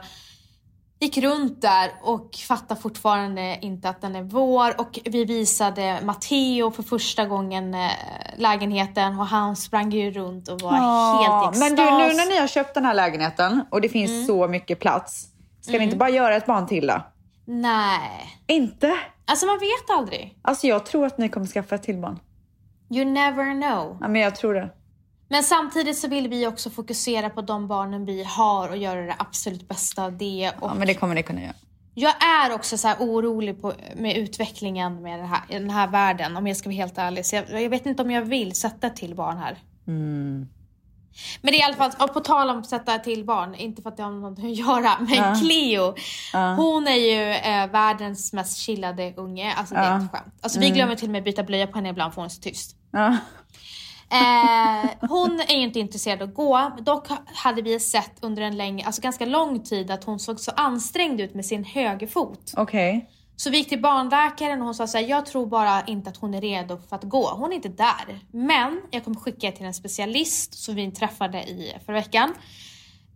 gick runt där och fattar fortfarande inte att den är vår. Och vi visade Matteo för första gången eh, lägenheten och han sprang ju runt och var helt i extas. Men du, nu när ni har köpt den här lägenheten och det finns Mm. så mycket plats. Ska ni inte bara göra ett barn till då? Nej. Inte? Alltså man vet aldrig. Alltså jag tror att ni kommer skaffa ett till barn. You never know. Ja, men jag tror det. Men samtidigt så vill vi också fokusera på de barnen vi har och göra det absolut bästa av det. Och Ja, men det kommer ni kunna göra. Jag är också så orolig på, med utvecklingen med den här, i den här världen om jag ska vara helt ärlig. Så jag, jag vet inte om jag vill sätta till barn här. Mm. Men det är i alla fall, på tal om att sätta till barn, inte för att det har något att göra, men Ja. Cleo, Ja. hon är ju eh, världens mest chillade unge. Alltså det är inte skämt. Alltså vi glömmer till och med byta blöja på henne ibland för hon är så tyst. Eh, hon är ju inte intresserad av att gå. Dock ha- hade vi sett under en längre, alltså ganska lång tid att hon såg så ansträngd ut med sin högerfot. Okej. Så vi gick till barnläkaren och hon sa så här, jag tror bara inte att hon är redo för att gå. Hon är inte där. Men jag kommer skicka er till en specialist som vi träffade i förra veckan.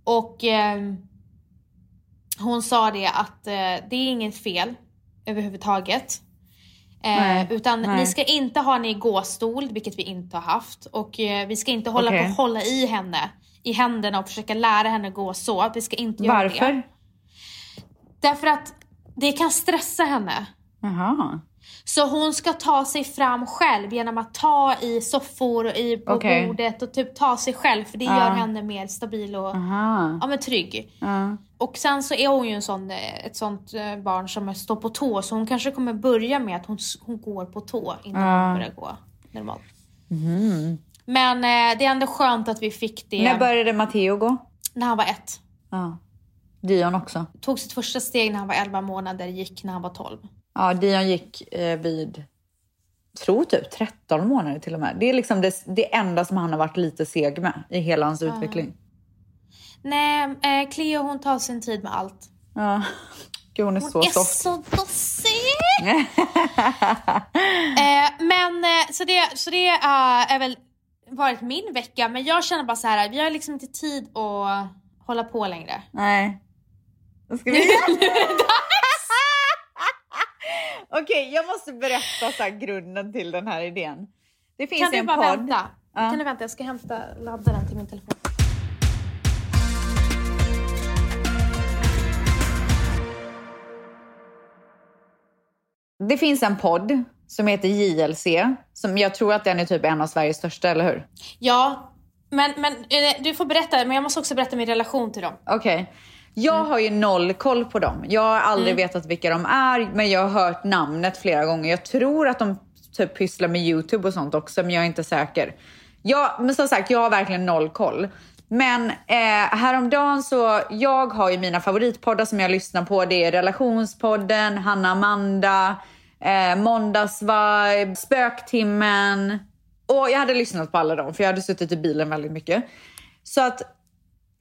Och ehm, hon sa det att eh, det är inget fel överhuvudtaget. Eh, utan nej. ni ska inte ha henne i gåstol, vilket vi inte har haft. Och eh, vi ska inte hålla Okej. på och hålla i henne i händerna och försöka lära henne gå så. Vi ska inte göra det. Varför? Därför att det kan stressa henne. Jaha. Så hon ska ta sig fram själv genom att ta i soffor och i på Okej. bordet och typ ta sig själv för det Ja. gör henne mer stabil och Aha. ja, men trygg. Ja. Och sen så är hon ju en sån, eh, ett sånt eh, barn som står på tå så hon kanske kommer börja med att hon, hon går på tå innan Ja. hon börjar gå normalt. Mhm. Men eh, det är ändå skönt att vi fick det När började Matteo gå? när han var ett. Ja. Dion också. Tog sitt första steg när han var 11 månader, gick när han var 12. Ja, Dion gick eh, vid, tror typ 13 månader till och med. Det är liksom det, det enda som han har varit lite seg med i hela hans utveckling. Nej, eh, Cleo hon tar sin tid med allt. Ja. [LAUGHS] Gud, hon är Hon så är soft. så dossig! [LAUGHS] eh, men eh, så det, så det eh, är väl varit min vecka. Men jag känner bara så här, vi har liksom inte tid att hålla på längre. Nej. Då ska vi... [LAUGHS] Okej, jag måste berätta så grunden till den här idén. Det finns Kan du en bara podd. vänta? Ja. Kan du vänta? Jag ska hämta laddaren till min telefon. Det finns en podd som heter JLC. Som jag tror att den är typ en av Sveriges största, eller hur? Ja, men, men eh, du får berätta. Men jag måste också berätta min relation till dem. Okej. Jag har ju noll koll på dem. Jag har aldrig vetat vilka de är, men jag har hört namnet flera gånger. Jag tror att de typ pysslar med YouTube och sånt också, men jag är inte säker. Ja, men som sagt, jag har verkligen noll koll. Men eh, häromdagen så, jag har ju mina favoritpoddar som jag lyssnar på. Det är Relationspodden, Hanna Amanda, eh, Måndagsvibe, Spöktimmen. Och jag hade lyssnat på alla dem, för jag hade suttit i bilen väldigt mycket. Så att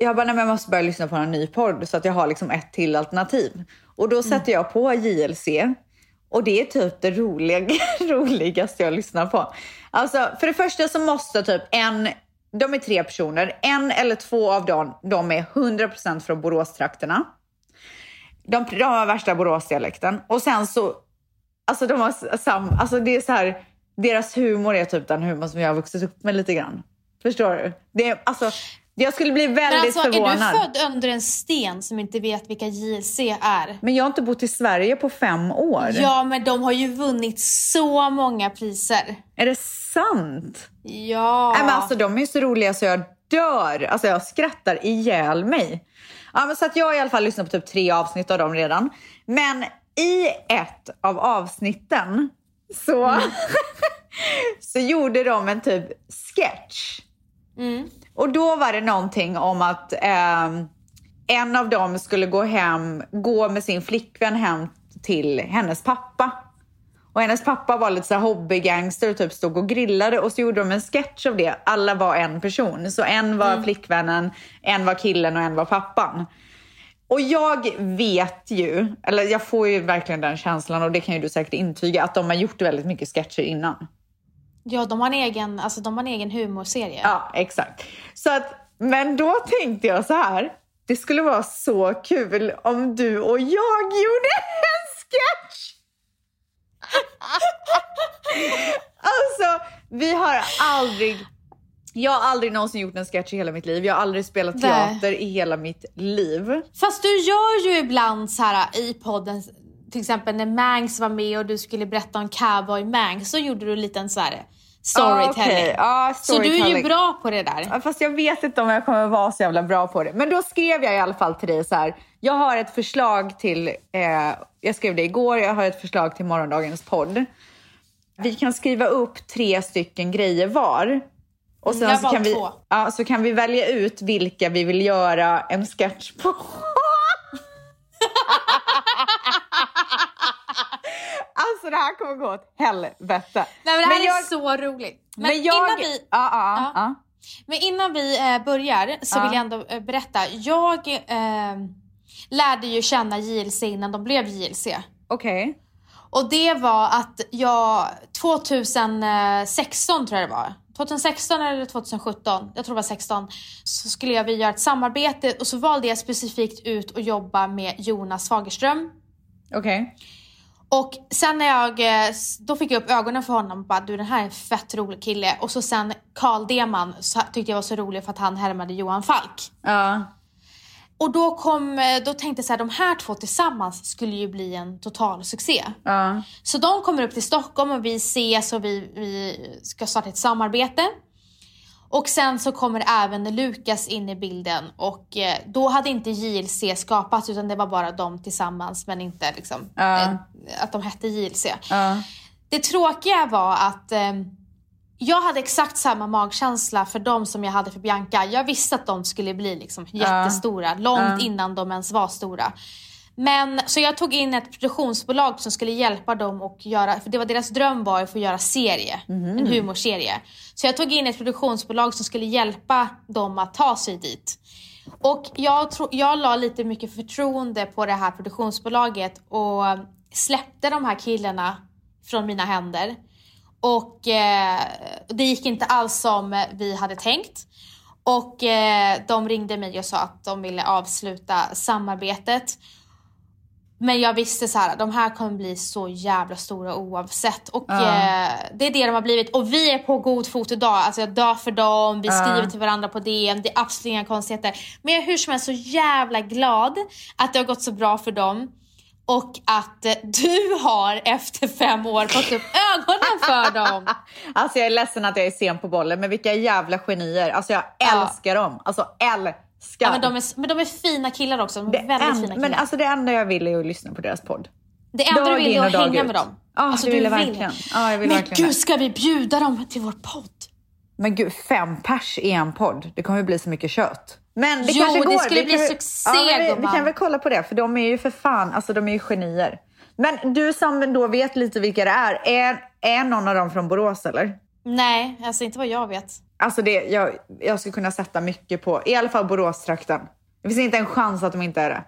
jag bara, nej, men jag måste börja lyssna på en ny podd så att jag har liksom ett till alternativ. Och då sätter jag på JLC och det är typ det roliga, [LAUGHS] roligaste jag lyssnar på. Alltså för det första så måste typ en, de är tre personer, en eller två av dem, de är 100% från Boråstrakterna. De, de har värsta Boråsdialekten och sen så, alltså de har sam, alltså det är så här, deras humor är typ den humor som jag har vuxit upp med lite grann. Förstår du? Det är, alltså, jag skulle bli Men väldigt alltså, förvånad. är du född under en sten som inte vet vilka JLC är? Men jag har inte bott i Sverige på fem år. Ja, men de har ju vunnit så många priser. Är det sant? Ja. Nej, men alltså, de är så roliga så jag dör. Alltså, jag skrattar ihjäl mig. Ja, men så att jag har i alla fall lyssnat på typ tre avsnitt av dem redan. Men i ett av avsnitten så, Mm. [LAUGHS] så gjorde de en typ sketch. Mm. Och då var det någonting om att ehm, en av dem skulle gå hem, gå med sin flickvän hem till hennes pappa. Och hennes pappa var lite så hobbygangster och typ stod och grillade och så gjorde de en sketch av det. Alla var en person. Så en var flickvännen, en var killen och en var pappan. Och jag vet ju, eller jag får ju verkligen den känslan och det kan ju du säkert intyga, att de har gjort väldigt mycket sketcher innan. Ja, de har en egen, alltså, de har en egen humorserie. Ja, exakt. Så att, men då tänkte jag så här. Det skulle vara så kul om du och jag gjorde en sketch. [LAUGHS] alltså, vi har aldrig... Jag har aldrig någonsin gjort en sketch i hela mitt liv. Jag har aldrig spelat Nej. teater i hela mitt liv. Fast du gör ju ibland så här i podden till exempel när Mangs var med och du skulle berätta om Cowboy Mangs så gjorde du en liten så här storytelling. Ah, okej. Ja, Så du är ju storytelling. bra på det där. Ja, Fast jag vet inte om jag kommer vara så jävla bra på det. Men då skrev jag i alla fall till dig så här. Jag har ett förslag till, eh, jag skrev det igår, jag har ett förslag till morgondagens podd. Vi kan skriva upp tre stycken grejer var. Och sen så, kan vi, ja, så kan vi välja ut vilka vi vill göra en sketch på. [LAUGHS] alltså det här kommer gå åt helvete. Nej, men det här är jag- så roligt. Men, men jag, innan vi, ja, ja, Ja. men innan vi eh, börjar så vill jag ändå eh, berätta. Jag eh, lärde ju känna JLC innan de blev JLC. Okej. Och det var att jag 2016 tror jag det var. 2016 eller 2017, jag tror det var 16, så skulle jag vilja göra ett samarbete och så valde jag specifikt ut att jobba med Jonas Fagerström. Okej. Och sen när jag, eh, då fick jag upp ögonen för honom och bara du den här är en fett rolig kille. Och så sen Carl Deman tyckte jag var så rolig för att han härmade Johan Falk. Ja. Och då, kom, eh, då tänkte jag så här, de här två tillsammans skulle ju bli en total succé. Ja. Så de kommer upp till Stockholm och vi ses och vi, vi ska starta ett samarbete. Och sen så kommer även Lukas in i bilden och eh, då hade inte JLC skapats utan det var bara de tillsammans men inte liksom eh, att de hette JLC. Ja. Det tråkiga var att eh, jag hade exakt samma magkänsla för dem som jag hade för Bianca. Jag visste att de skulle bli liksom jättestora, långt Ja. innan de ens var stora. Men så jag tog in ett produktionsbolag som skulle hjälpa dem att göra, för det var deras dröm var att få göra serie, en humorserie. Så jag tog in ett produktionsbolag som skulle hjälpa dem att ta sig dit. Och jag, tro, jag la lite mycket förtroende på det här produktionsbolaget och släppte de här killarna från mina händer. Och eh, det gick inte alls som vi hade tänkt. Och eh, de ringde mig och sa att de ville avsluta samarbetet. Men jag visste så här, de här kommer bli så jävla stora oavsett. Och Ja. eh, det är det de har blivit. Och vi är på god fot idag. Alltså jag dör för dem, vi Ja. skriver till varandra på DM. Det är absolut inga konstigheter. Men jag är hur som helst så jävla glad att det har gått så bra för dem. Och att eh, [LAUGHS] du har efter fem år fått upp ögonen för dem. [LAUGHS] Alltså jag är ledsen att jag är sen på bollen, men vilka jävla genier. Alltså jag Ja. älskar dem. Alltså älskar. Ja, men, de är, men de är fina killar också. De det, är väldigt en- fina killar. men alltså det enda jag vill är att lyssna på deras podd. det enda dag du vill är att hänga ut. med dem. Ja, Alltså, det vill du jag vill. verkligen. Ja, jag vill Men verkligen gud, det. ska vi bjuda dem till vår podd? Men gud, fem pers i en podd. Det kommer ju bli så mycket kött. Men det Jo, kanske det går. skulle Vi bli kan succé, ja, vi, vi kan väl kolla på det, för de är ju för fan, alltså de är ju genier. Men du som då vet lite vilka det är, är, är någon av dem från Borås eller? Nej, alltså inte vad jag vet. Alltså det, jag, jag skulle kunna sätta mycket på, i alla fall Boråstrakten. Det finns inte en chans att de inte är det.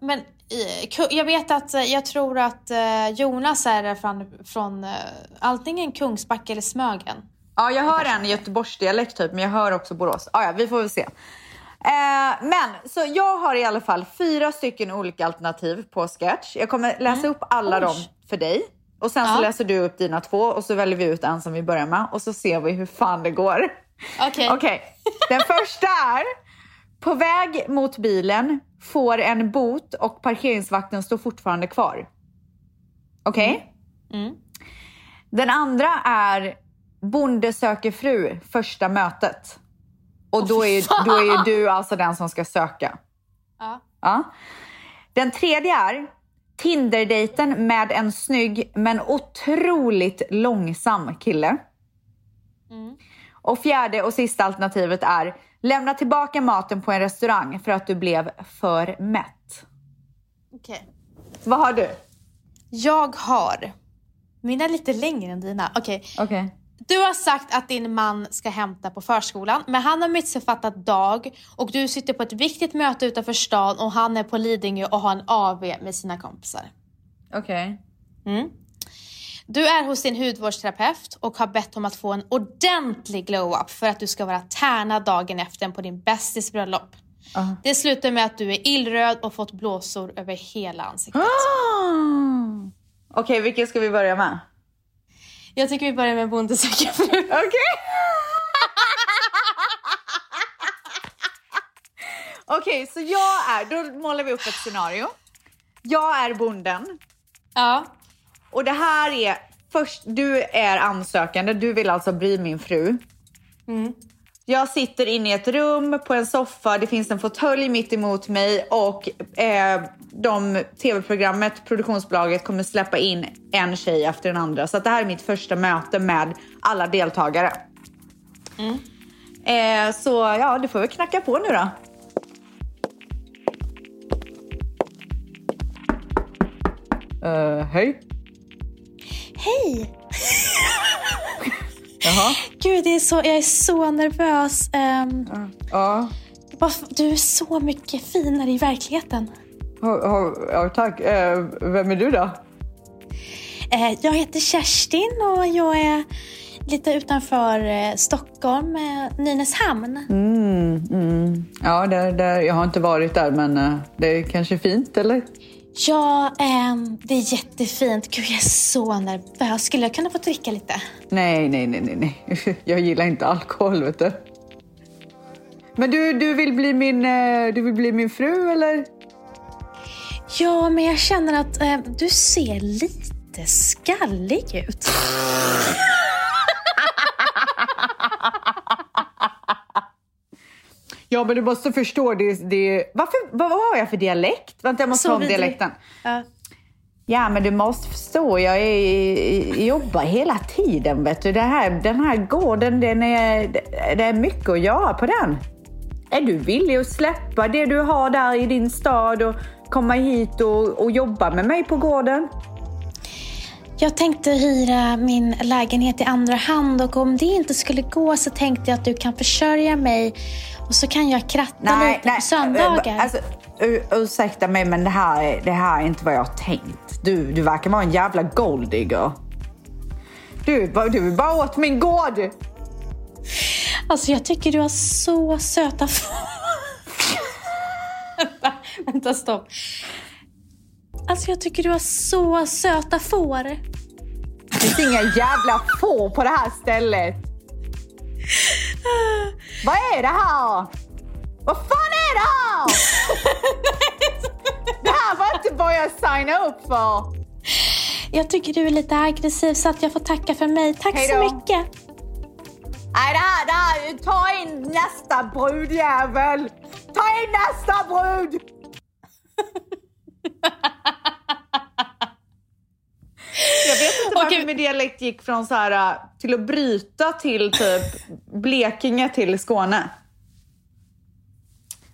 Men eh, jag vet att, eh, jag tror att eh, Jonas är från, från antingen Kungsbacka eller Smögen. Ja, jag hör en Göteborgsdialekt typ, men jag hör också Borås. Ah, ja, vi får väl se. Eh, men, så jag har i alla fall fyra stycken olika alternativ på sketch. Jag kommer läsa upp alla Oj. dem för dig. Och sen så Ja. läser du upp dina två och så väljer vi ut en som vi börjar med och så ser vi hur fan det går. Okej. Okej, den första är På väg mot bilen får en bot och parkeringsvakten står fortfarande kvar. Okej? Mm. Den andra är Bonde söker fru, första mötet. Och då, är ju, då är du alltså den som ska söka. Ja. Ja. Den tredje är Tinder-dejten med en snygg men otroligt långsam kille. Mm. Och fjärde och sista alternativet är Lämna tillbaka maten på en restaurang för att du blev för mätt. Okej. Vad har du? Jag har, mina är lite längre än dina. Okej. Okej. Du har sagt att din man ska hämta på förskolan, men han har missuppfattat dag och du sitter på ett viktigt möte utanför stan och han är på Lidingö och har en AV med sina kompisar. Okej. Mm. Du är hos din hudvårdsterapeut och har bett om att få en ordentlig glow-up för att du ska vara tärnad dagen efter på din bästis bröllop. Ah. Det slutar med att du är illröd och fått blåsor över hela ansiktet. Ah! Okej, vilken ska vi börja med? Jag tycker vi börjar med Bonde söker fru. [LAUGHS] Okej. Okej, så jag är, då målar vi upp ett scenario. Jag är bonden. Ja. Och det här är först, du är ansökande, du vill alltså bli min fru. Mm. Jag sitter inne i ett rum på en soffa, det finns en fåtölj mitt emot mig och eh, de tv-programmet, produktionsbolaget kommer släppa in en tjej efter den andra. Så att det här är mitt första möte med alla deltagare. Eh, så ja, du får väl knacka på nu då. Uh, hej. Hej! Jaha. Gud, det är så, jag är så nervös. Ehm, Ja. varför- du är så mycket finare i verkligheten. Ja, ja, ja, tack. Eh, vem är du då? Eh, jag heter Kerstin och jag är lite utanför eh, Stockholm, Nynäshamn. Mm, mm. Ja, där, där, jag har inte varit där, men det är kanske fint, eller? Ja, ehm, det är jättefint. Gud, jag är så nervös. Skulle jag kunna få dricka lite? Nej, nej, nej, nej, nej. [LAUGHS] Jag gillar inte alkohol, vet du. Men du, du, vill bli min, eh, du vill bli min fru, eller? Ja, men jag känner att eh, du ser lite skallig ut. [LAUGHS] Ja, men du måste förstå. Det, det, varför, vad, har jag för dialekt? Vänta, jag måste ta om dialekten. Ja. Ja, men du måste förstå, jag är, jobbar hela tiden. Vet du. Det här, den här gården, den är, det är mycket att göra på den. Är du villig att släppa det du har där i din stad och komma hit och, och jobba med mig på gården? Jag tänkte hyra min lägenhet i andra hand och om det inte skulle gå så tänkte jag att du kan försörja mig och så kan jag kratta lite på söndagar. Alltså, ur- ursäkta mig, men det här, är, det här är inte vad jag har tänkt. Du, du verkar vara en jävla golddigger. Du, du är bara åt min gård. Alltså jag tycker du har så söta [LAUGHS] vänta, stopp. Alltså jag tycker du har så söta får. Det finns inga jävla får på det här stället. Vad är det här? Vad fan är det här? [LAUGHS] Det här var inte vad jag signade upp för. Jag tycker du är lite aggressiv så att jag får tacka för mig. Tack Hej så mycket. Nej, det här, det här. Ta in nästa brudjävel. Ta in nästa brud. [LAUGHS] Jag vet inte varför Okej. min dialekt gick från så här äh, till att bryta till typ Blekinge till Skåne.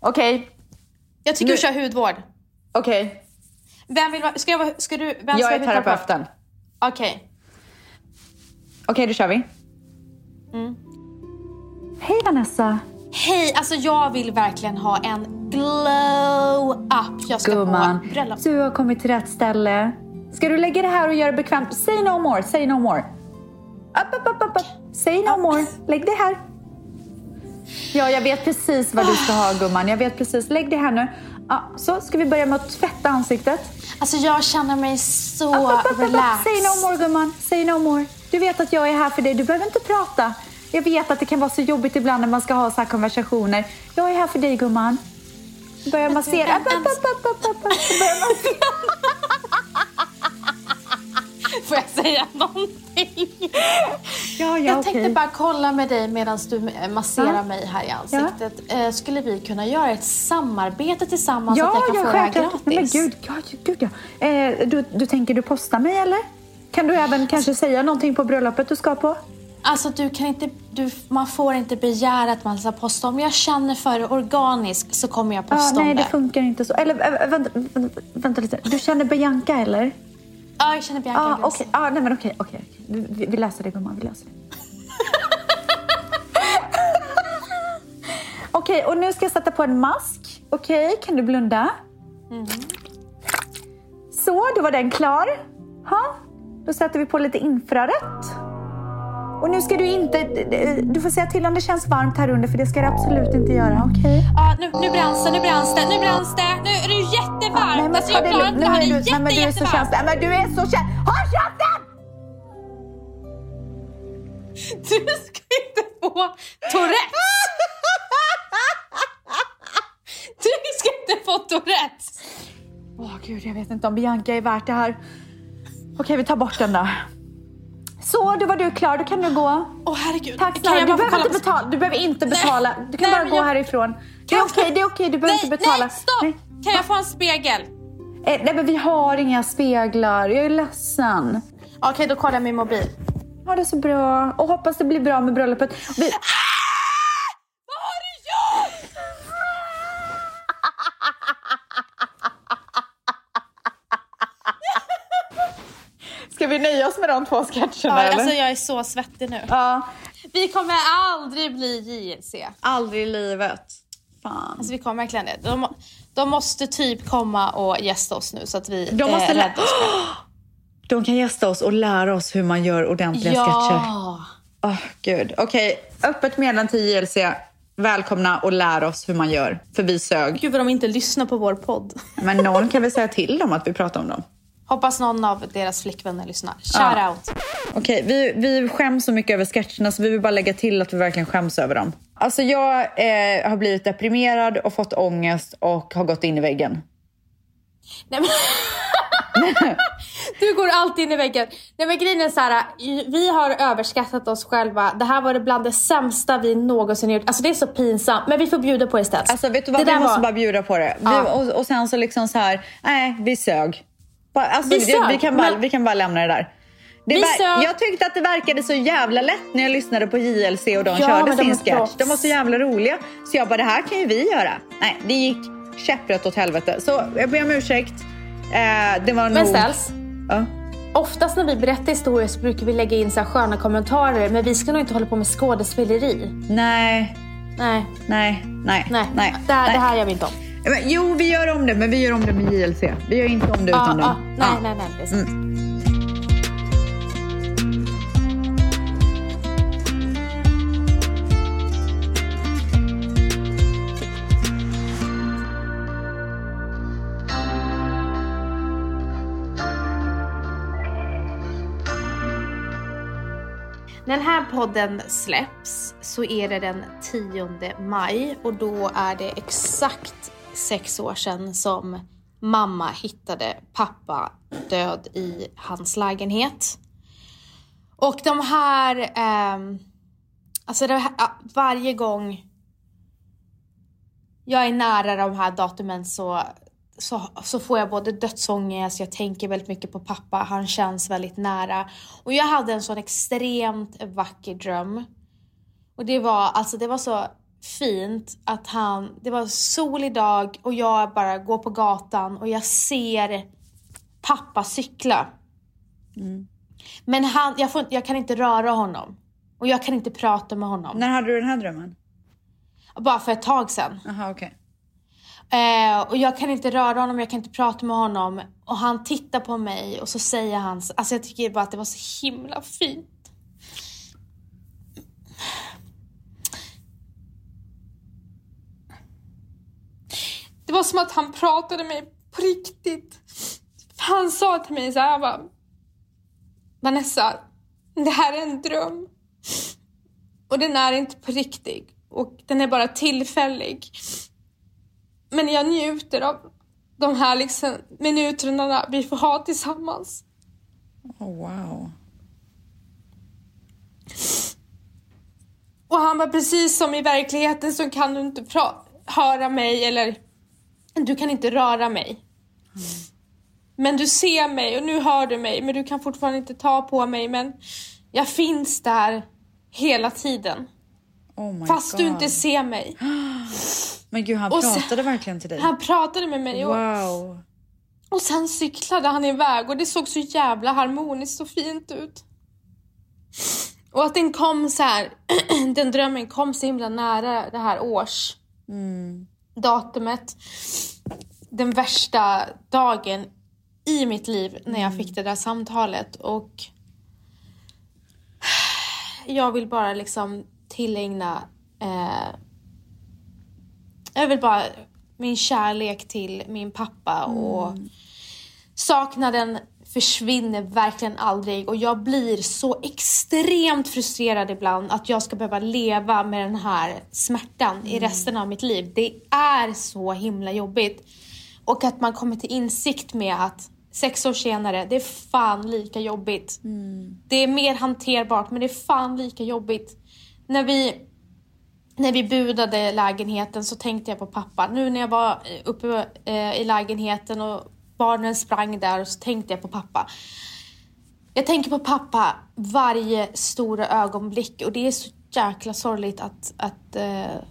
Okej, Jag tycker Nu- du kör hudvård. okej. Vem vill vara... Ska jag vara... Ska du... Vem ska Jag är vara hudterapeut? terapeuten. Okej. Okej, då kör vi. Mm. Hej Vanessa. Hej, alltså jag vill verkligen ha en glow-up. Jag ska på Gumman, bröllop. du har kommit till rätt ställe. Ska du lägga det här och göra det bekvämt? Say no more, say no more. Upp, upp, upp, upp, upp. Say no more. Lägg det här. Ja, jag vet precis vad du ska ha gumman. Jag vet precis. Lägg det här nu. Ja, så ska vi börja med att tvätta ansiktet. Alltså jag känner mig så upp, upp, upp. relaxed. Say no more gumman. Say no more. Du vet att jag är här för dig. Du behöver inte prata. Jag vet att det kan vara så jobbigt ibland när man ska ha så här konversationer. Jag är här för dig gumman. Börja massera. Upp, upp, upp, upp, upp, upp, upp. Börja massera. Får jag säga någonting? Ja, ja, jag tänkte bara kolla med dig medan du eh, masserar mig här i ansiktet. Eh, skulle vi kunna göra ett samarbete tillsammans så att jag kan få det här gratis? Men gud, ja, gud ja. Eh, du, du tänker du posta mig eller? Kan du även kanske säga någonting på bröllopet du ska på? Alltså du kan inte, du, man får inte begära att man ska posta. Om jag känner för det organiskt så kommer jag Ja, posta nej, om det det. funkar inte så. Eller äh, vänta, vänta, vänta lite. Du känner Bianca eller? Ja, jag känner Bianca Grossi. okej. Ja, nej men okej, okej. Vi, vi- vi läser det gumman, vi läser det. [LAUGHS] Okej, och nu ska jag sätta på en mask. Okej, kan du blunda? Så, då var den klar. Ha? Då sätter vi på lite infrarött. Och nu ska du inte... Du får säga till om det känns varmt här under, för det ska det absolut inte göra. Okej? Ja, nu, nu branns det, nu branns det, nu branns det. Nu är det jättevarmt. Nej, men alltså, jag det klarar inte det här. Det är jätte, nej, men du är så jättevarmt. känslig. Nej, men du är så känslig. Håll käften! Du ska inte få Tourettes. Du ska inte få Tourettes. Åh gud, jag vet inte om Bianca är värt det här. Okej, vi tar bort den då. Så, då var du klar. Då kan du gå. Åh herregud. Tack snälla. Du behöver, inte betala. du behöver inte betala. Du kan Nej, bara gå jag- härifrån. Det är okej, det är okej. Du behöver Nej, inte betala. nej, stopp! Nej. Kan jag få en spegel? Eh, nej, men vi har inga speglar. Jag är ledsen. Okej, då kollar jag min mobil. Ha det så bra. Och hoppas det blir bra med bröllopet. Vi... Vad har du gjort? Ska vi nöja oss med de två sketcherna Ja, eller? alltså jag är så svettig nu. Ja, Vi kommer aldrig bli JLC. aldrig i livet. Fan. Alltså vi kommer verkligen det. De, de måste typ komma och gästa oss nu så att vi De måste eh, räddar oss. [GASPS] De kan gästa oss och lära oss hur man gör ordentliga sketcher. Ja. Åh, gud. Okej, öppet meddelande till JLC. Välkomna och lär oss hur man gör. För vi sög. Gud vad de inte lyssnar på vår podd. Men någon kan väl säga till dem att vi pratar om dem. Hoppas någon av deras flickvänner lyssnar. Shout Ja. out. Okej, vi, vi skäms så mycket över sketcherna så vi vill bara lägga till att vi verkligen skäms över dem. Alltså jag eh, har blivit deprimerad och fått ångest och har gått in i väggen. Nej, men... [LAUGHS] du går alltid in i väggen. Nej men grejen är så här, vi har överskattat oss själva. Det här var bland det sämsta vi någonsin gjort. Alltså det är så pinsamt. Men vi får bjuda på det istället. Alltså vet du vad, Det vi måste var- bara bjuda på det. Vi, Ja. och, och sen så liksom så här, nej vi sög. Alltså, Vi vi, kan bara, men- vi kan bara lämna det där. Det sög. Jag tyckte att det verkade så jävla lätt när jag lyssnade på JLC och de Ja, körde de sin är sketch. De var så jävla roliga. Så jag bara, det här kan ju vi göra. Nej, det gick käpprätt åt helvete. Så jag ber om ursäkt. Eh, det var Men nog... ställs. Ja. Oftast när vi berättar historier så brukar vi lägga in så här sköna kommentarer. Men vi ska nog inte hålla på med skådespeleri. Nej, Nej, nej, nej, nej. nej. det, här, nej. det här gör vi inte om. Men, jo, vi gör om det, men vi gör om det med JLC. Vi gör inte om det utan ja, dem. nej, Ja. nej, nej. Är sant. När den här podden släpps så är det den 10 maj och då är det exakt sex år sedan som mamma hittade pappa död i hans lägenhet. Och de här, eh, alltså det här, varje gång jag är nära de här datumen så, så, så får jag både dödsångest, jag tänker väldigt mycket på pappa, han känns väldigt nära. Och jag hade en sån extremt vacker dröm. Och det var, alltså det var så fint att han, det var solig dag och jag bara går på gatan och jag ser pappa cykla. Men han, jag, får, jag kan inte röra honom. Och jag kan inte prata med honom. När hade du den här drömmen? Bara för ett tag sedan. Jaha, okej. Eh, och jag kan inte röra honom, jag kan inte prata med honom. Och han tittar på mig och så säger han, alltså jag tycker bara att det var så himla fint. Det var som att han pratade med mig på riktigt. Han sa till mig så här bara, Vanessa, det här är en dröm. Och den är inte på riktigt. Och den är bara tillfällig. Men jag njuter av de här liksom minuterna vi får ha tillsammans. Oh, wow. Och han var precis som i verkligheten så kan du inte höra mig eller du kan inte röra mig. Men du ser mig och nu hör du mig men du kan fortfarande inte ta på mig men jag finns där hela tiden. Oh Fast God. du inte ser mig. [GASPS] Men gud, han Och sen- pratade verkligen till dig. Han pratade med mig och, Wow. och sen cyklade han iväg och det såg så jävla harmoniskt och fint ut. Och att den kom så här, [CLEARS THROAT] den drömmen kom så himla nära det här års datumet. Den värsta dagen i mitt liv när jag fick det där samtalet och jag vill bara liksom tillägna eh, jag vill bara min kärlek till min pappa och saknaden försvinner verkligen aldrig och jag blir så extremt frustrerad ibland att jag ska behöva leva med den här smärtan i resten av mitt liv. Det är så himla jobbigt. Och att man kommer till insikt med att sex år senare, det är fan lika jobbigt. Det är mer hanterbart, men det är fan lika jobbigt. När vi, när vi budade lägenheten så tänkte jag på pappa. Nu när jag var uppe eh, i lägenheten och barnen sprang där och så tänkte jag på pappa. Jag tänker på pappa varje stora ögonblick och det är så jäkla sorgligt att, att eh,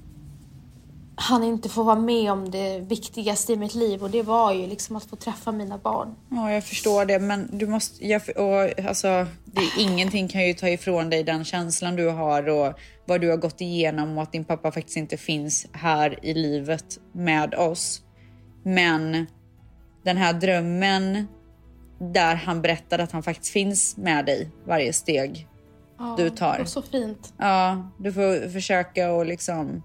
han inte får vara med om det viktigaste i mitt liv och det var ju liksom att få träffa mina barn. Ja, jag förstår det, men du måste... Jag, och, alltså, det, ingenting kan ju ta ifrån dig den känslan du har och vad du har gått igenom och att din pappa faktiskt inte finns här i livet med oss. Men den här drömmen där han berättade att han faktiskt finns med dig varje steg Ja, du tar. Det var så fint. Ja, du får försöka och liksom...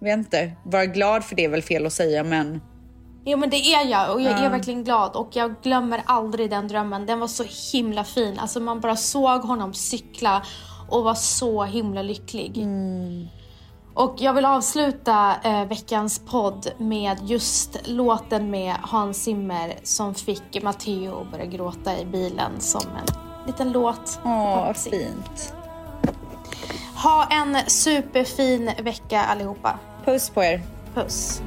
Vet inte, vara glad för det är väl fel att säga, men Jo men det är jag och jag Ja. är verkligen glad och jag glömmer aldrig den drömmen. Den var så himla fin. Alltså man bara såg honom cykla och var så himla lycklig. Och jag vill avsluta eh, veckans podd med just låten med Hans Zimmer som fick Matteo att börja gråta i bilen som en liten låt. åh, fint. Ha en superfin vecka allihopa. Puss på er. Puss.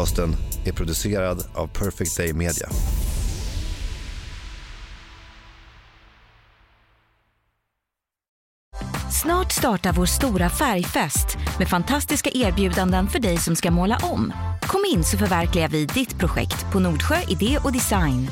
Podcasten är producerad av Perfect Day Media. Snart startar vår stora färgfest med fantastiska erbjudanden för dig som ska måla om. Kom in så förverkligar vi ditt projekt på Nordsjö Idé och Design.